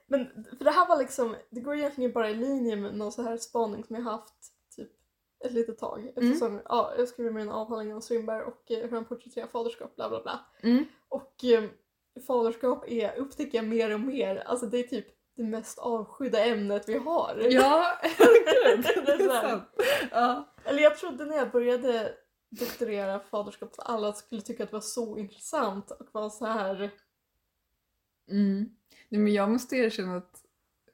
Men för det här var liksom, det går egentligen bara i linje med någon så här spaning som jag haft typ ett litet tag. Eftersom ja, jag skrev min avhandling om Strindberg och eh, hur han porträtterar faderskap, bla bla bla. Mm. Och eh, faderskap är, upptäcker jag mer och mer, alltså det är typ det mest avskydda ämnet vi har. Ja, gud, det är sant. Ja. Eller jag trodde när jag började doktorera faderskap att alla skulle tycka att det var så intressant och vara så här. Mm. Nej, men jag måste erkänna att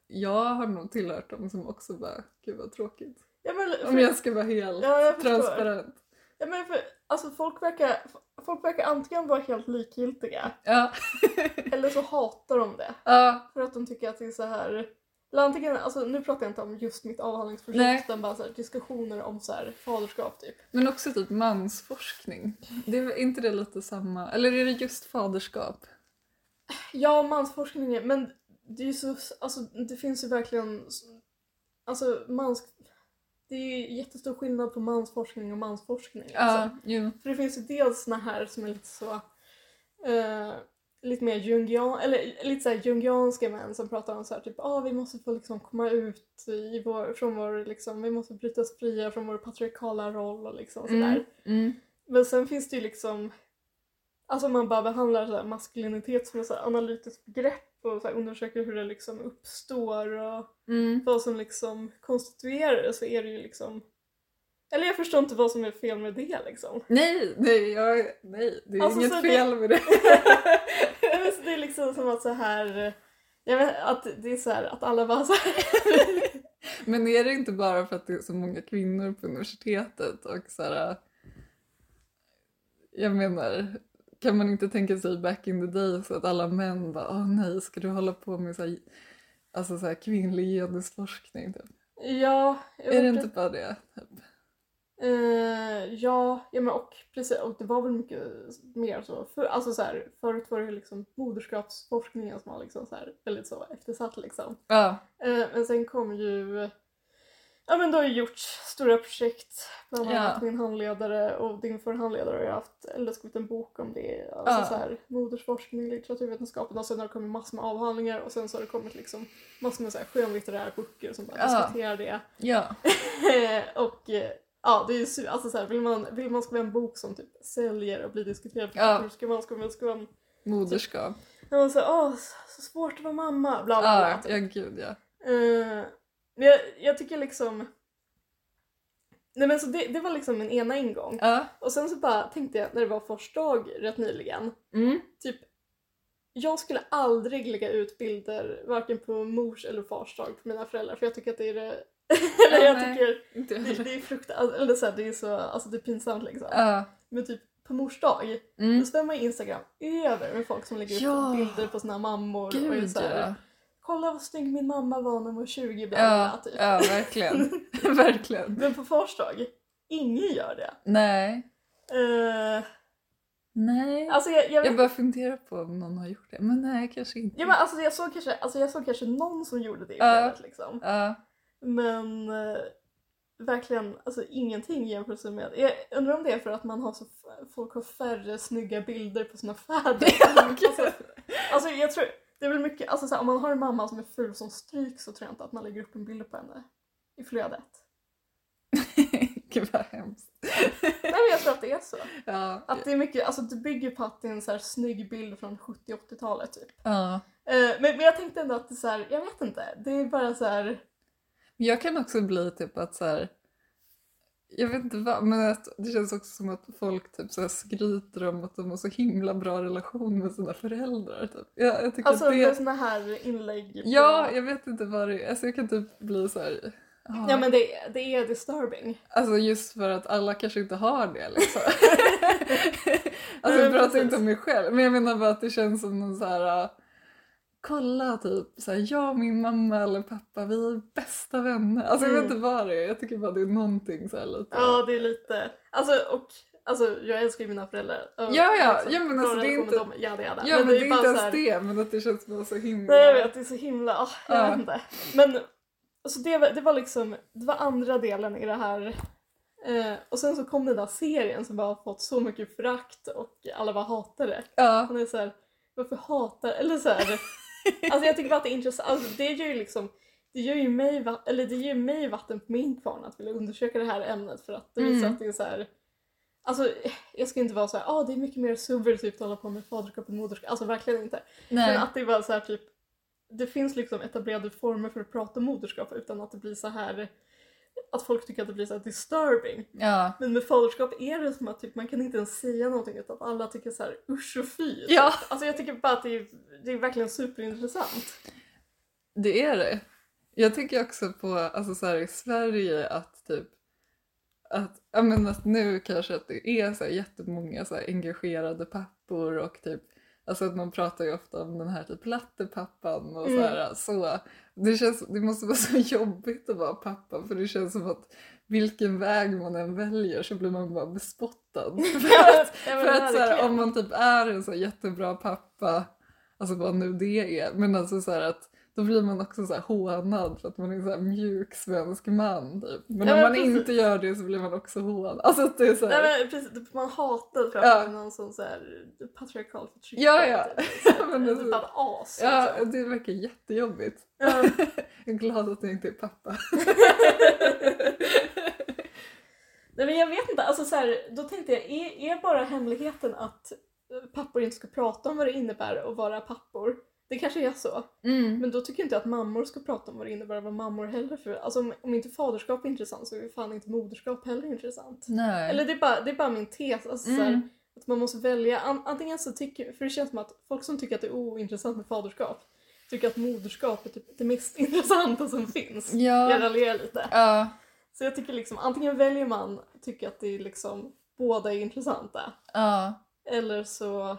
jag har nog tillhört dem som också bara, gud vad tråkigt. Ja, men, för, Om jag ska vara helt ja, transparent. Ja, men för, alltså folk verkar, folk verkar antingen vara helt likgiltiga Ja. eller så hatar de det. ja. För att de tycker att det är så här. Eller antingen, alltså nu pratar jag inte om just mitt avhandlingsprojekt Nej. utan bara så här, diskussioner om så här, faderskap typ. Men också typ mansforskning. Det är inte det lite samma? Eller är det just faderskap? Ja, mansforskningen, men det är ju så, alltså det finns ju verkligen, alltså mans, det är ju jättestor skillnad på mansforskning och mansforskning. Alltså. jo. För det finns ju dels såna här som är lite så, eh, lite mer jungian, eller lite så jungianska män som pratar om så här typ, ah vi måste få liksom komma ut i vår, från vår liksom, vi måste bryta oss fria från vår patriarkala roll och liksom sådär. Mm. Mm. Men sen finns det ju liksom, alltså man bara behandlar så här maskulinitet som ett så analytiskt begrepp och så här undersöker hur det liksom uppstår och Mm. vad som liksom konstituerar det så är det ju liksom, eller jag förstår inte vad som är fel med det liksom. Nej, nej, jag, nej, det är Alltså, inget så det- fel med det. Det är liksom som att så här, jag vet, att det är så här att alla bara så här, Men är det inte bara för att det är så många kvinnor på universitetet och så här, Jag menar, kan man inte tänka sig back in the days att alla män bara åh nej, ska du hålla på med så här, alltså så här kvinnlig genusforskning? Typ. ja, Är det inte bara det? Typ? Eh, ja, ja men och precis, och det var väl mycket mer så. För, alltså så här, förut var det liksom moderskapsforskningen som var liksom så här väldigt så eftersatt liksom. Ja, Eh, men sen kom ju, ja men det har ju gjorts stora projekt, bland Ja. annat min handledare och din förhandledare har ju haft, eller skrivit en bok om det, alltså Ja. så här, modersforskning, litteraturvetenskapen och sen har det kommit massor med avhandlingar och sen så har det kommit liksom massor med så här skönlitterära böcker som bara Ja. diskuterar det. ja, och ja, det är ju alltså så här, vill man, vill man skriva en bok som typ säljer och blir diskuterad Ja. kultur ska man skriva, skriva en... moderskap. När man säger åh, så svårt att vara mamma, bla bla bla. Ja, typ. ja gud ja. Eh, men jag, jag tycker liksom... Nej men så det, det var liksom min ena ingång. Ja, Och sen så bara tänkte jag när det var forsdag rätt nyligen, mm. typ jag skulle aldrig lägga ut bilder varken på mors eller fars dag på mina föräldrar för jag tycker att det är det... eller Ja, jag nej. tycker inte jag det, heller. det är fruktansvärt, eller så här, det är så, alltså det är pinsamt liksom. Ja, Men typ på mors dag, mm. då svämmar Instagram över med folk som lägger ut Ja. bilder på sina mammor och är Gud så här, ja. Kolla vad snygg min mamma var när hon var 20 bla Ja, typ. ja verkligen. verkligen. Men på fars dag, ingen gör det. Nej. Eh, Nej. alltså jag, jag, Jag bara funderar på om någon har gjort det, men nej kanske inte. ja, men alltså jag, såg kanske, alltså jag såg kanske någon som gjorde det i Ja. flödet liksom. Ja, Men eh, verkligen alltså, ingenting i jämförelse med... Jag undrar om det är för att man har så, folk har färre snygga bilder på sina fäder. alltså, alltså jag tror, det är väl mycket, alltså, så här, om man har en mamma som är ful som stryk så tror jag inte att man lägger upp en bild på henne i flödet. Gud vad hemskt. Nej men jag tror att det är så. Ja, Att det är mycket, alltså det bygger på att det är en så här snygg bild från 70-80-talet typ. ja. Eh, men, men jag tänkte ändå att det är så här, jag vet inte, det är bara så här. Men Jag kan också bli typ att så här, jag vet inte vad, men att det känns också som att folk typ så skryter om att de har så himla bra relation med sina föräldrar. Typ. Jag, jag tycker Alltså att det är såna här inlägg. på- Ja, jag vet inte vad det är. Alltså jag kan typ bli så här... ja. ja men det, det är disturbing. Alltså just för att alla kanske inte har det liksom. alltså jag pratar inte om mig själv, men jag menar bara att det känns som någon så här... Kolla typ, så här, jag och min mamma eller pappa, vi är bästa vänner. Alltså jag vet Mm. inte vad det är, jag tycker bara det är någonting så här lite. Ja det är lite, alltså och alltså jag älskar ju mina föräldrar. Ja, ja. liksom, Ja, men alltså, det är inte- Dem, jada, jada. Ja men, det är inte ens här- det, men att det känns bara så himla... Nej jag vet, det är så himla, ah, jag Ja. vet inte. Men alltså det, var- det var liksom, det var andra delen i det här. Eh, och sen så kom den där serien som bara fått så mycket förakt och alla bara hatar det. Ja. Han är så här, varför hatar, eller så här. Alltså jag tycker bara att det är intressant, alltså det gör ju liksom det gör ju mig, eller det ger mig vatten på min kvarn att vilja undersöka det här ämnet för att det visar Mm. att det är så här. Alltså jag ska inte vara så här, ah det är mycket mer subversivt att hålla på med faderskap och moderskap, alltså verkligen inte. Nej. Men att det var så här typ, det finns liksom etablerade former för att prata om moderskap utan att det blir så här att folk tycker att det blir så här disturbing. Ja. Men med faderskap är det som att typ, man kan inte ens säga någonting utan att alla tycker så här usch och fy. Ja. Alltså jag tycker bara att det är, det är verkligen superintressant. Det är det. Jag tänker också på, alltså så här i Sverige att typ att, ja men att nu kanske att det är så här jättemånga så här engagerade pappor och typ Alltså att man pratar ju ofta om den här typ lattepappan och så här så. Det, känns, det måste vara så jobbigt att vara pappa för det känns som att vilken väg man än väljer så blir man bara bespottad. för att, Ja, för att så här, om man typ är en så jättebra pappa, alltså vad nu det är, men alltså så här att då blir man också så här hånad för att man är så här mjuk svensk man typ. Men Ja, om man precis. inte gör det så blir man också hånad. Alltså att det är så här, Nej, men precis, typ man hatar för att Ja. man är någon sån så här patriarkal förtryckare. Ja, ja. Typ, Men det- typ as. ja liksom. det verkar jättejobbigt. Ja. Jag är glad att jag inte är pappa. Nej men jag vet inte, alltså så här, då tänkte jag, är, är bara hemligheten att pappor inte ska prata om vad det innebär att vara pappor? Det kanske är så. Mm. Men då tycker jag inte att mammor ska prata om vad det innebär att vara mammor heller. För, alltså om, om inte faderskap är intressant så är ju fan inte moderskap heller intressant. Nej. Eller det är bara, det är bara min tes. Alltså, så här, Mm. att man måste välja. An, antingen så tycker, för det känns som att folk som tycker att det är ointressant med faderskap tycker att moderskap är typ det mest intressanta som finns. Jag Ja. raljerar lite. Ja. Så jag tycker liksom antingen väljer man tycker att det är liksom båda är intressanta Ja. eller så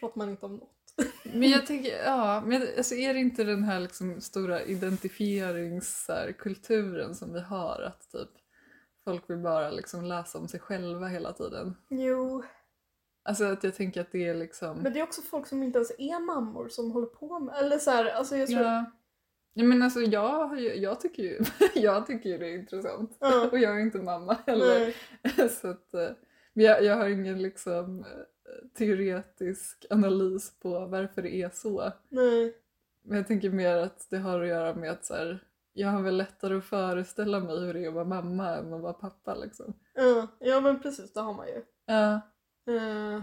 pratar man inte om något. Men jag tänker, ja, men alltså är det inte den här liksom stora identifieringskulturen som vi har att typ folk vill bara liksom läsa om sig själva hela tiden? Jo, Alltså att jag tänker att det är liksom... men det är också folk som inte ens är mammor som håller på med, eller så här, alltså jag tror... ja. ja men alltså jag, jag tycker ju jag tycker ju det är intressant. Ja. Och jag är inte mamma heller. Nej. Så att, eh, men jag, jag har ingen liksom eh, teoretisk analys på varför det är så. Nej. Men jag tänker mer att det har att göra med att så här, jag har väl lättare att föreställa mig hur det är att vara mamma än att vara pappa liksom. Ja, ja men precis, det har man ju. Ja. Eh,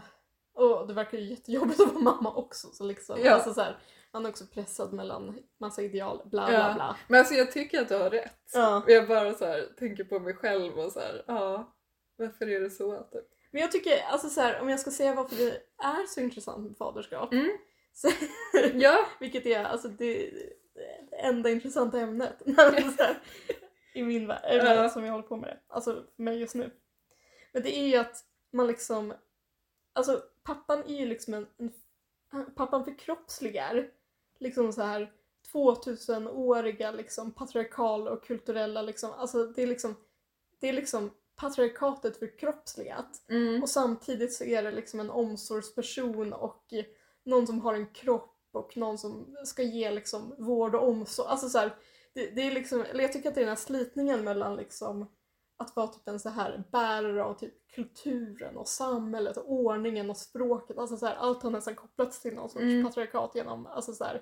och det verkar ju jättejobbigt att vara mamma också. Så liksom, Ja. alltså så här, man är också pressad mellan massa ideal, bla bla Ja. bla. Men alltså jag tycker att du har rätt. Ja. Jag bara så här, tänker på mig själv och så här, ja, varför är det så? Typ. Men jag tycker, alltså så här, om jag ska säga varför det är så intressant med faderskap. Mm. Så, Ja. vilket är alltså det, det enda intressanta ämnet här, i min värld, Ja. som jag håller på med det. Alltså för mig just nu. Men det är ju att man liksom, alltså pappan är ju liksom en, en pappan förkroppsligar liksom så här 2000-åriga liksom patriarkala och kulturella liksom, alltså det är liksom, det är liksom patriarkatet förkroppsligat. Mm. Och samtidigt så är det liksom en omsorgsperson och någon som har en kropp och någon som ska ge liksom vård och omsorg. Alltså så här, det, det är liksom, eller jag tycker att det är den här slitningen mellan liksom att vara typ en så här bärare av typ kulturen och samhället och ordningen och språket. Alltså så här, allt har nästan kopplats till någon sorts Mm. patriarkat genom, alltså så här,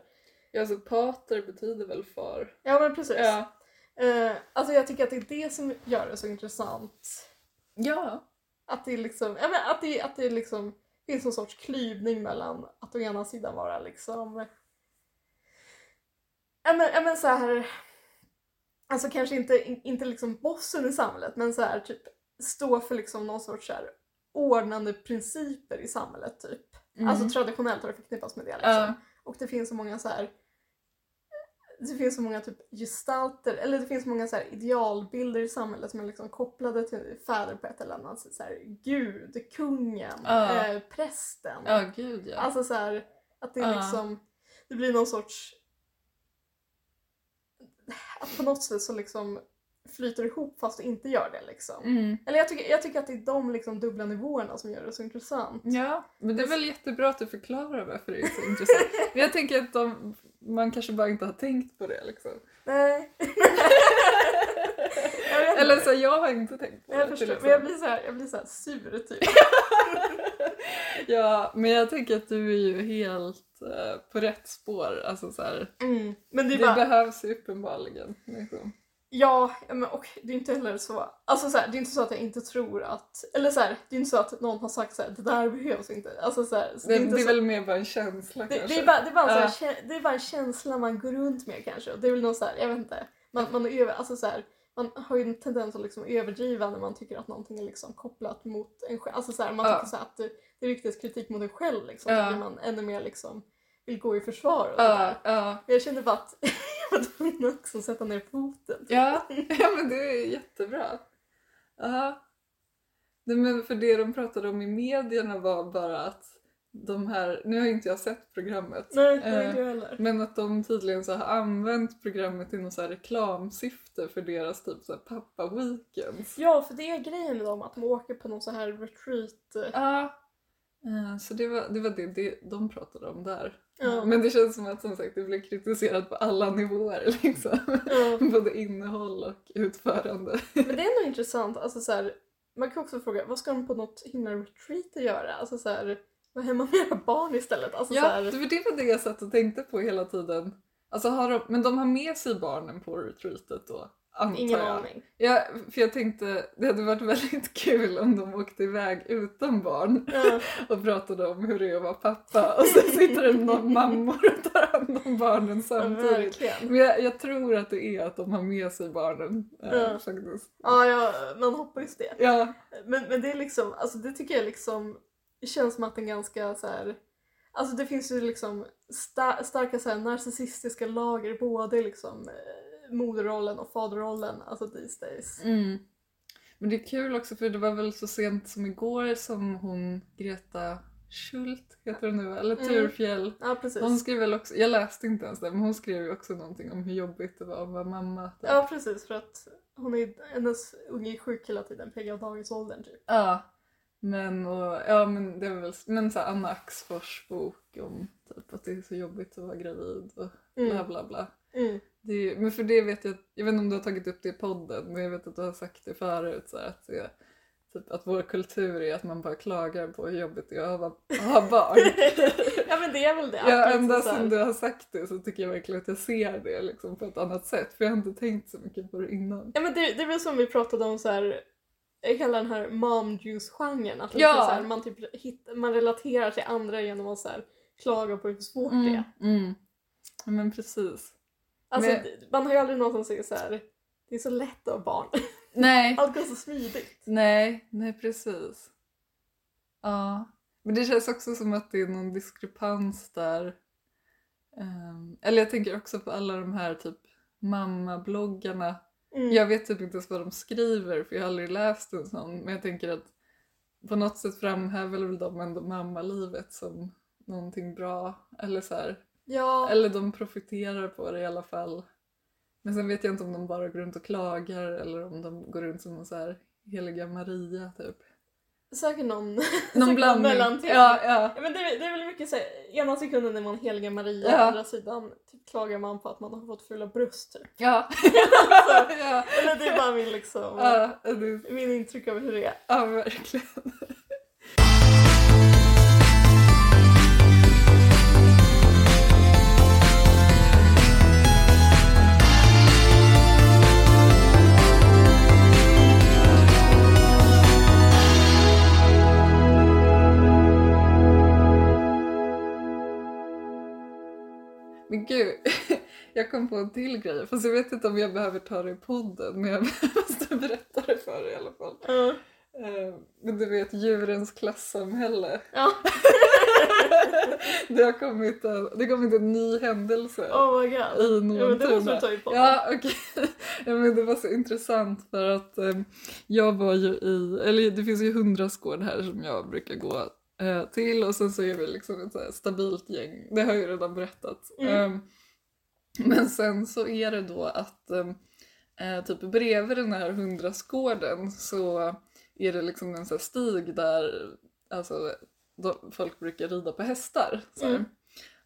Ja, alltså pater betyder väl far? ja men precis. Ja. Eh, alltså jag tycker att det är det som gör det så intressant. Ja. Att det liksom, ja, men att det, att det liksom finns någon sorts klyvning mellan att å ena sidan vara liksom ja men, ja, men så här alltså kanske inte, in- inte liksom bossen i samhället men så här typ stå för liksom någon sorts så här ordnande principer i samhället typ. Mm. Alltså traditionellt har det förknippats med det liksom. Ja. Och det finns så många så här det finns så många typ gestalter, eller det finns många så här idealbilder i samhället som är liksom kopplade till fäder på ett eller annat sätt. Så här, Gud, kungen, Ja. eh, prästen. Ja, gud ja. Alltså så här, att det är Ja. liksom, det blir någon sorts, att på något sätt så liksom flyter ihop fast det inte gör det liksom. Mm. Eller jag tycker, jag tycker att det är de liksom dubbla nivåerna som gör det så intressant. Ja, men det är väl jättebra att du förklarar varför det är så intressant. Men jag tänker att de, man kanske bara inte har tänkt på det liksom. Nej. Eller så jag har inte tänkt på jag det. förstår, men jag blir så här, jag blir så sur typ. Ja, men jag tänker att du är ju helt eh, på rätt spår. Alltså så här, Mm. Men det det bara, behövs ju uppenbarligen. Liksom. Ja, men och det är inte heller så, alltså så här, det är inte så att jag inte tror att, eller så här, det är inte så att någon har sagt så här, det där behövs inte. Alltså så här, så Det, är det, inte är så, väl mer bara en känsla det, kanske. det, är bara, det, är bara en Ja. så här, det är bara en känsla man går runt med kanske. Och det är väl någon så här, jag vet inte, man, man, är över, alltså så man har ju en tendens att liksom överdriva när man tycker att någonting är liksom kopplat mot en själv. Alltså så man Ja. tycker så här att det, det riktas kritik mot en själv liksom. Ja. Då blir man ännu mer liksom, vill gå i försvar och det Ja, där. ja. Men jag kände bara att jag var tvungen att sätta ner foten. Ja, ja men det är jättebra. Ja. Nej, men för det de pratade om i medierna var bara att de här, nu har inte jag sett programmet, Nej, det Eh, inte heller. men att de tydligen så har använt programmet i något så reklamsyfte för deras typ så pappa weekends. Ja, för det är grejen med dem, att de åker på någon så här retreat. eh, Ja. Eh, Så det var det, var det, det de pratade om där. Ja. Men det känns som att som sagt det blev kritiserat på alla nivåer liksom. Ja. Både innehåll och utförande. Men det är ändå intressant, alltså så här, man kan också fråga, vad ska de på något himla retreat göra? Alltså så här, vara hemma med era barn istället? Alltså så Ja, här, det var det var det jag satt och tänkte på hela tiden. Alltså har de, men de har med sig barnen på retreatet då? Antar ingen jag. aning. Ja, för jag tänkte det hade varit väldigt kul om de åkte iväg utan barn Ja. och pratade om hur det är att vara pappa och så sitter det någon mammor och tar hand om barnen Ja, samtidigt. verkligen. Men jag, jag tror att det är att de har med sig barnen Ja. faktiskt. Ja, ja, man hoppas det. Ja, Men, men det är liksom, alltså det tycker jag liksom, det känns som att en ganska så här. Alltså det finns ju liksom sta- starka så här, narcissistiska lager både liksom eh, moderrollen och faderrollen, alltså these days. Mm. Men det är kul också för det var väl så sent som igår som hon Greta Schult heter hon nu eller Mm. Turfjell. Ja, precis. Hon skrev väl också, jag läste inte ens det, men hon skrev ju också någonting om hur jobbigt det var att vara mamma. typ. Ja, precis, för att hon är, hennes unge är sjuk hela tiden, PGA av dagisåldern typ. Ja. Men, och, ja, men det var väl men så här, Anna Axfors bok om typ, att det är så jobbigt att vara gravid och bla Mm. bla bla. Mm. Ju- men för det vet jag, jag vet inte om du har tagit upp det i podden, men jag vet att du har sagt det förut så här, att, det, typ, att vår kultur är att man bara klagar på hur jobbigt det är att ha- ha barn. ja men det är väl det. Ja, ända sedan du har sagt det så tycker jag verkligen att jag ser det liksom, på ett annat sätt, för jag har inte tänkt så mycket på det innan. Ja men det, det är väl som vi pratade om så här. Kallar den här mom juice-genren. Att Ja. så här, man, typ hit, man relaterar till andra genom att så här, klaga på hur svårt det är. mm. Ja, men precis. Alltså, Men- Man har ju aldrig någon som säger så här. det är så lätt att ha barn. Nej, Allt går så smidigt. nej, nej precis. Ja, men det känns också som att det är någon diskrepans där. Ehm, eller jag tänker också på alla de här typ mammabloggarna. Mm. Jag vet typ inte ens vad de skriver för jag har aldrig läst en sån. Men jag tänker att på något sätt framhäver väl de ändå mammalivet som någonting bra. Eller så här. Ja, Eller de profiterar på det i alla fall. Men sen vet jag inte om de bara går runt och klagar eller om de går runt som någon så här heliga Maria typ. säkert någon, Någon blandning. mellanting. Ja, ja. Ja, men det, det är väl mycket så här, ena sekunden är man heliga Maria, Ja. andra sidan typ, klagar man på att man har fått fula bröst typ. Ja. ja. Eller det är bara min liksom, Ja, det, min intryck av hur det är. ja, verkligen. Men gud, jag kom på en till grej. Fast jag vet inte om jag behöver ta det i podden. Men jag måste berätta det för dig i alla fall. Ja. Eh, Men du vet djurens klassamhälle. Ja. Det har kommit en, det har kommit en ny händelse. Oh my god. I Ja, men det måste du ta i podden. Ja, okej. Ja, men det var så intressant för att eh, jag var ju i, eller det finns ju hundrastgård här som jag brukar gå eh, till och sen så är vi liksom ett stabilt gäng. Det har jag ju redan berättat. Mm. Eh, men sen så är det då att eh, eh, typ bredvid den här hundrastgården så är det liksom en så här stig där alltså, då, folk brukar rida på hästar. Mm.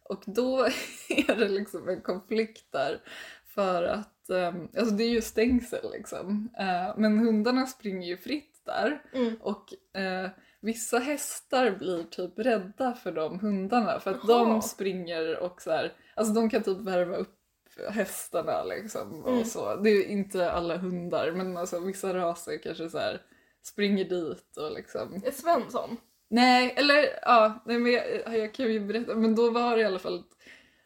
Och då är det liksom en konflikt där för att, ehm, alltså det är ju stängsel liksom. Eh, men hundarna springer ju fritt där Mm. och eh, vissa hästar blir typ rädda för de hundarna för att Jaha. de springer och så här, alltså de kan typ värva upp hästarna liksom och Mm. så. Det är ju inte alla hundar men alltså vissa raser kanske så här springer dit och liksom Är Svensson? Nej, eller ja, nej, men jag, jag kan ju berätta. Men då var det i alla fall,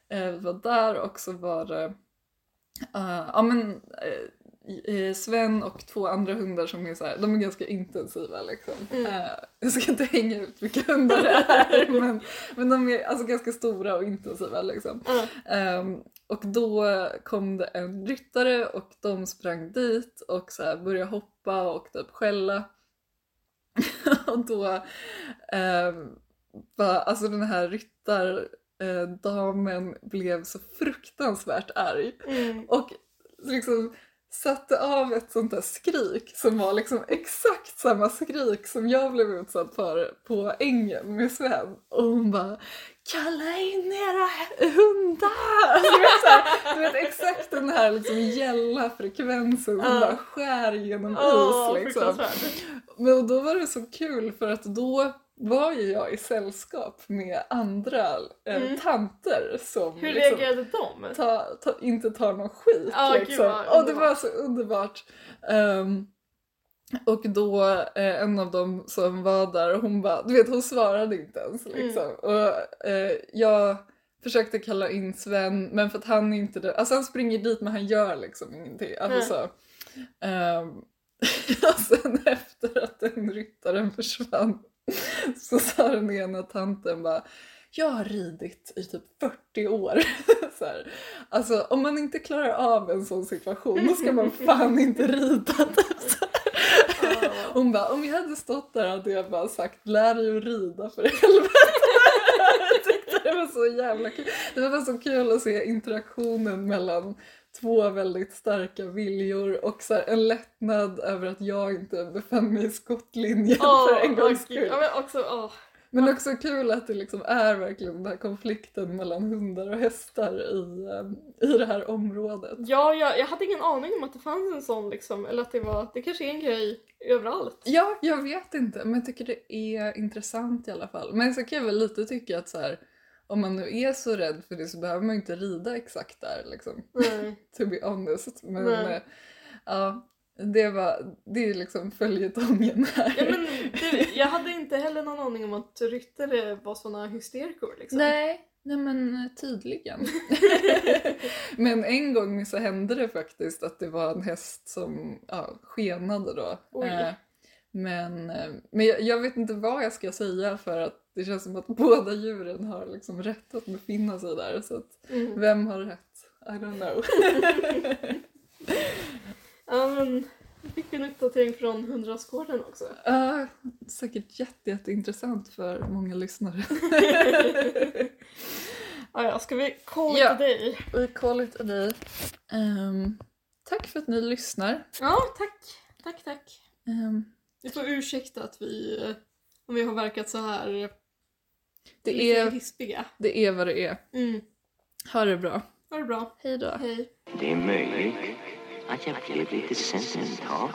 eh, vi var där och så var det, eh, ja men eh, Sven och två andra hundar som är så här, de är ganska intensiva liksom. Mm. Eh, jag ska inte hänga ut vilka hundar det är men, men de är alltså ganska stora och intensiva liksom. Ja. Ehm, och då kom det en ryttare och de sprang dit och så här började hoppa och typ skälla. och då um, var, alltså den här ryttardamen blev så fruktansvärt arg Mm. och liksom satte av ett sånt där skrik som var liksom exakt samma skrik som jag blev utsatt för på ängen med Sven. Och hon bara Kalla in era hundar! Du vet, så här, du vet exakt den här liksom gälla frekvensen som Ja. bara skär genom Åh, is. Liksom. Men då var det så kul för att då var ju jag i sällskap med andra eh, Mm. tanter som Hur liksom, reagerade de? ta, ta, inte tar någon skit. Gud, liksom. vad och det var så underbart. Ehm, och då eh, en av dem som var där, hon bara, du vet hon svarade inte ens Mm. liksom. Och eh, jag försökte kalla in Sven men för att han inte, det- alltså han springer dit men han gör liksom ingenting. Alltså, så. Ehm, och sen efter att den ryttaren försvann så sa den ena tanten bara jag har ridit i typ 40 år. så här. Alltså om man inte klarar av en sån situation då ska man fan inte rida. Typ så här. Ja. Hon bara om jag hade stått där hade jag bara sagt lär dig att rida för helvete. jag tyckte det var så jävla kul. Det var bara så kul att se interaktionen mellan två väldigt starka viljor och så här, en lättnad över att jag inte befann mig i skottlinjen Åh, för en gångs skull. Ja, men också, åh. Men också kul att det liksom är verkligen den här konflikten mellan hundar och hästar i, eh, i det här området. Ja, jag, jag hade ingen aning om att det fanns en sån liksom, eller att det var, det kanske är en grej överallt. Ja, jag vet inte, men jag tycker det är intressant i alla fall. Men så kan jag väl lite tycka att så här, om man nu är så rädd för det så behöver man ju inte rida exakt där liksom. Nej. To be honest. Men Nej. eh, ja, det var, det är liksom följetongen här. Ja, men det, jag hade inte heller någon aning om att ryttare var såna hysterikor liksom. Nej, nej men eh, tydligen. men en gång så hände det faktiskt att det var en häst som ja, skenade då. Oj. Eh, men men jag, jag vet inte vad jag ska säga för att det känns som att båda djuren har liksom rätt att befinna sig där. Så att Mm. vem har rätt? I don't know. Ja, men jag fick en uppdatering från hundrastgården också. Ja, säkert jätte, jätteintressant för många lyssnare. Ja, ja, ska vi kolla Ja. till dig? We call it a day. Ehm, tack för att ni lyssnar. Ja, tack. Tack, tack. Ehm, Vi får ursäkta att vi, om vi har verkat så här det är, hispiga. det är vad det är. Mm. Ha det bra. Ha det bra. Hej då. Hej. Det är möjligt att jag blev lite sentimental.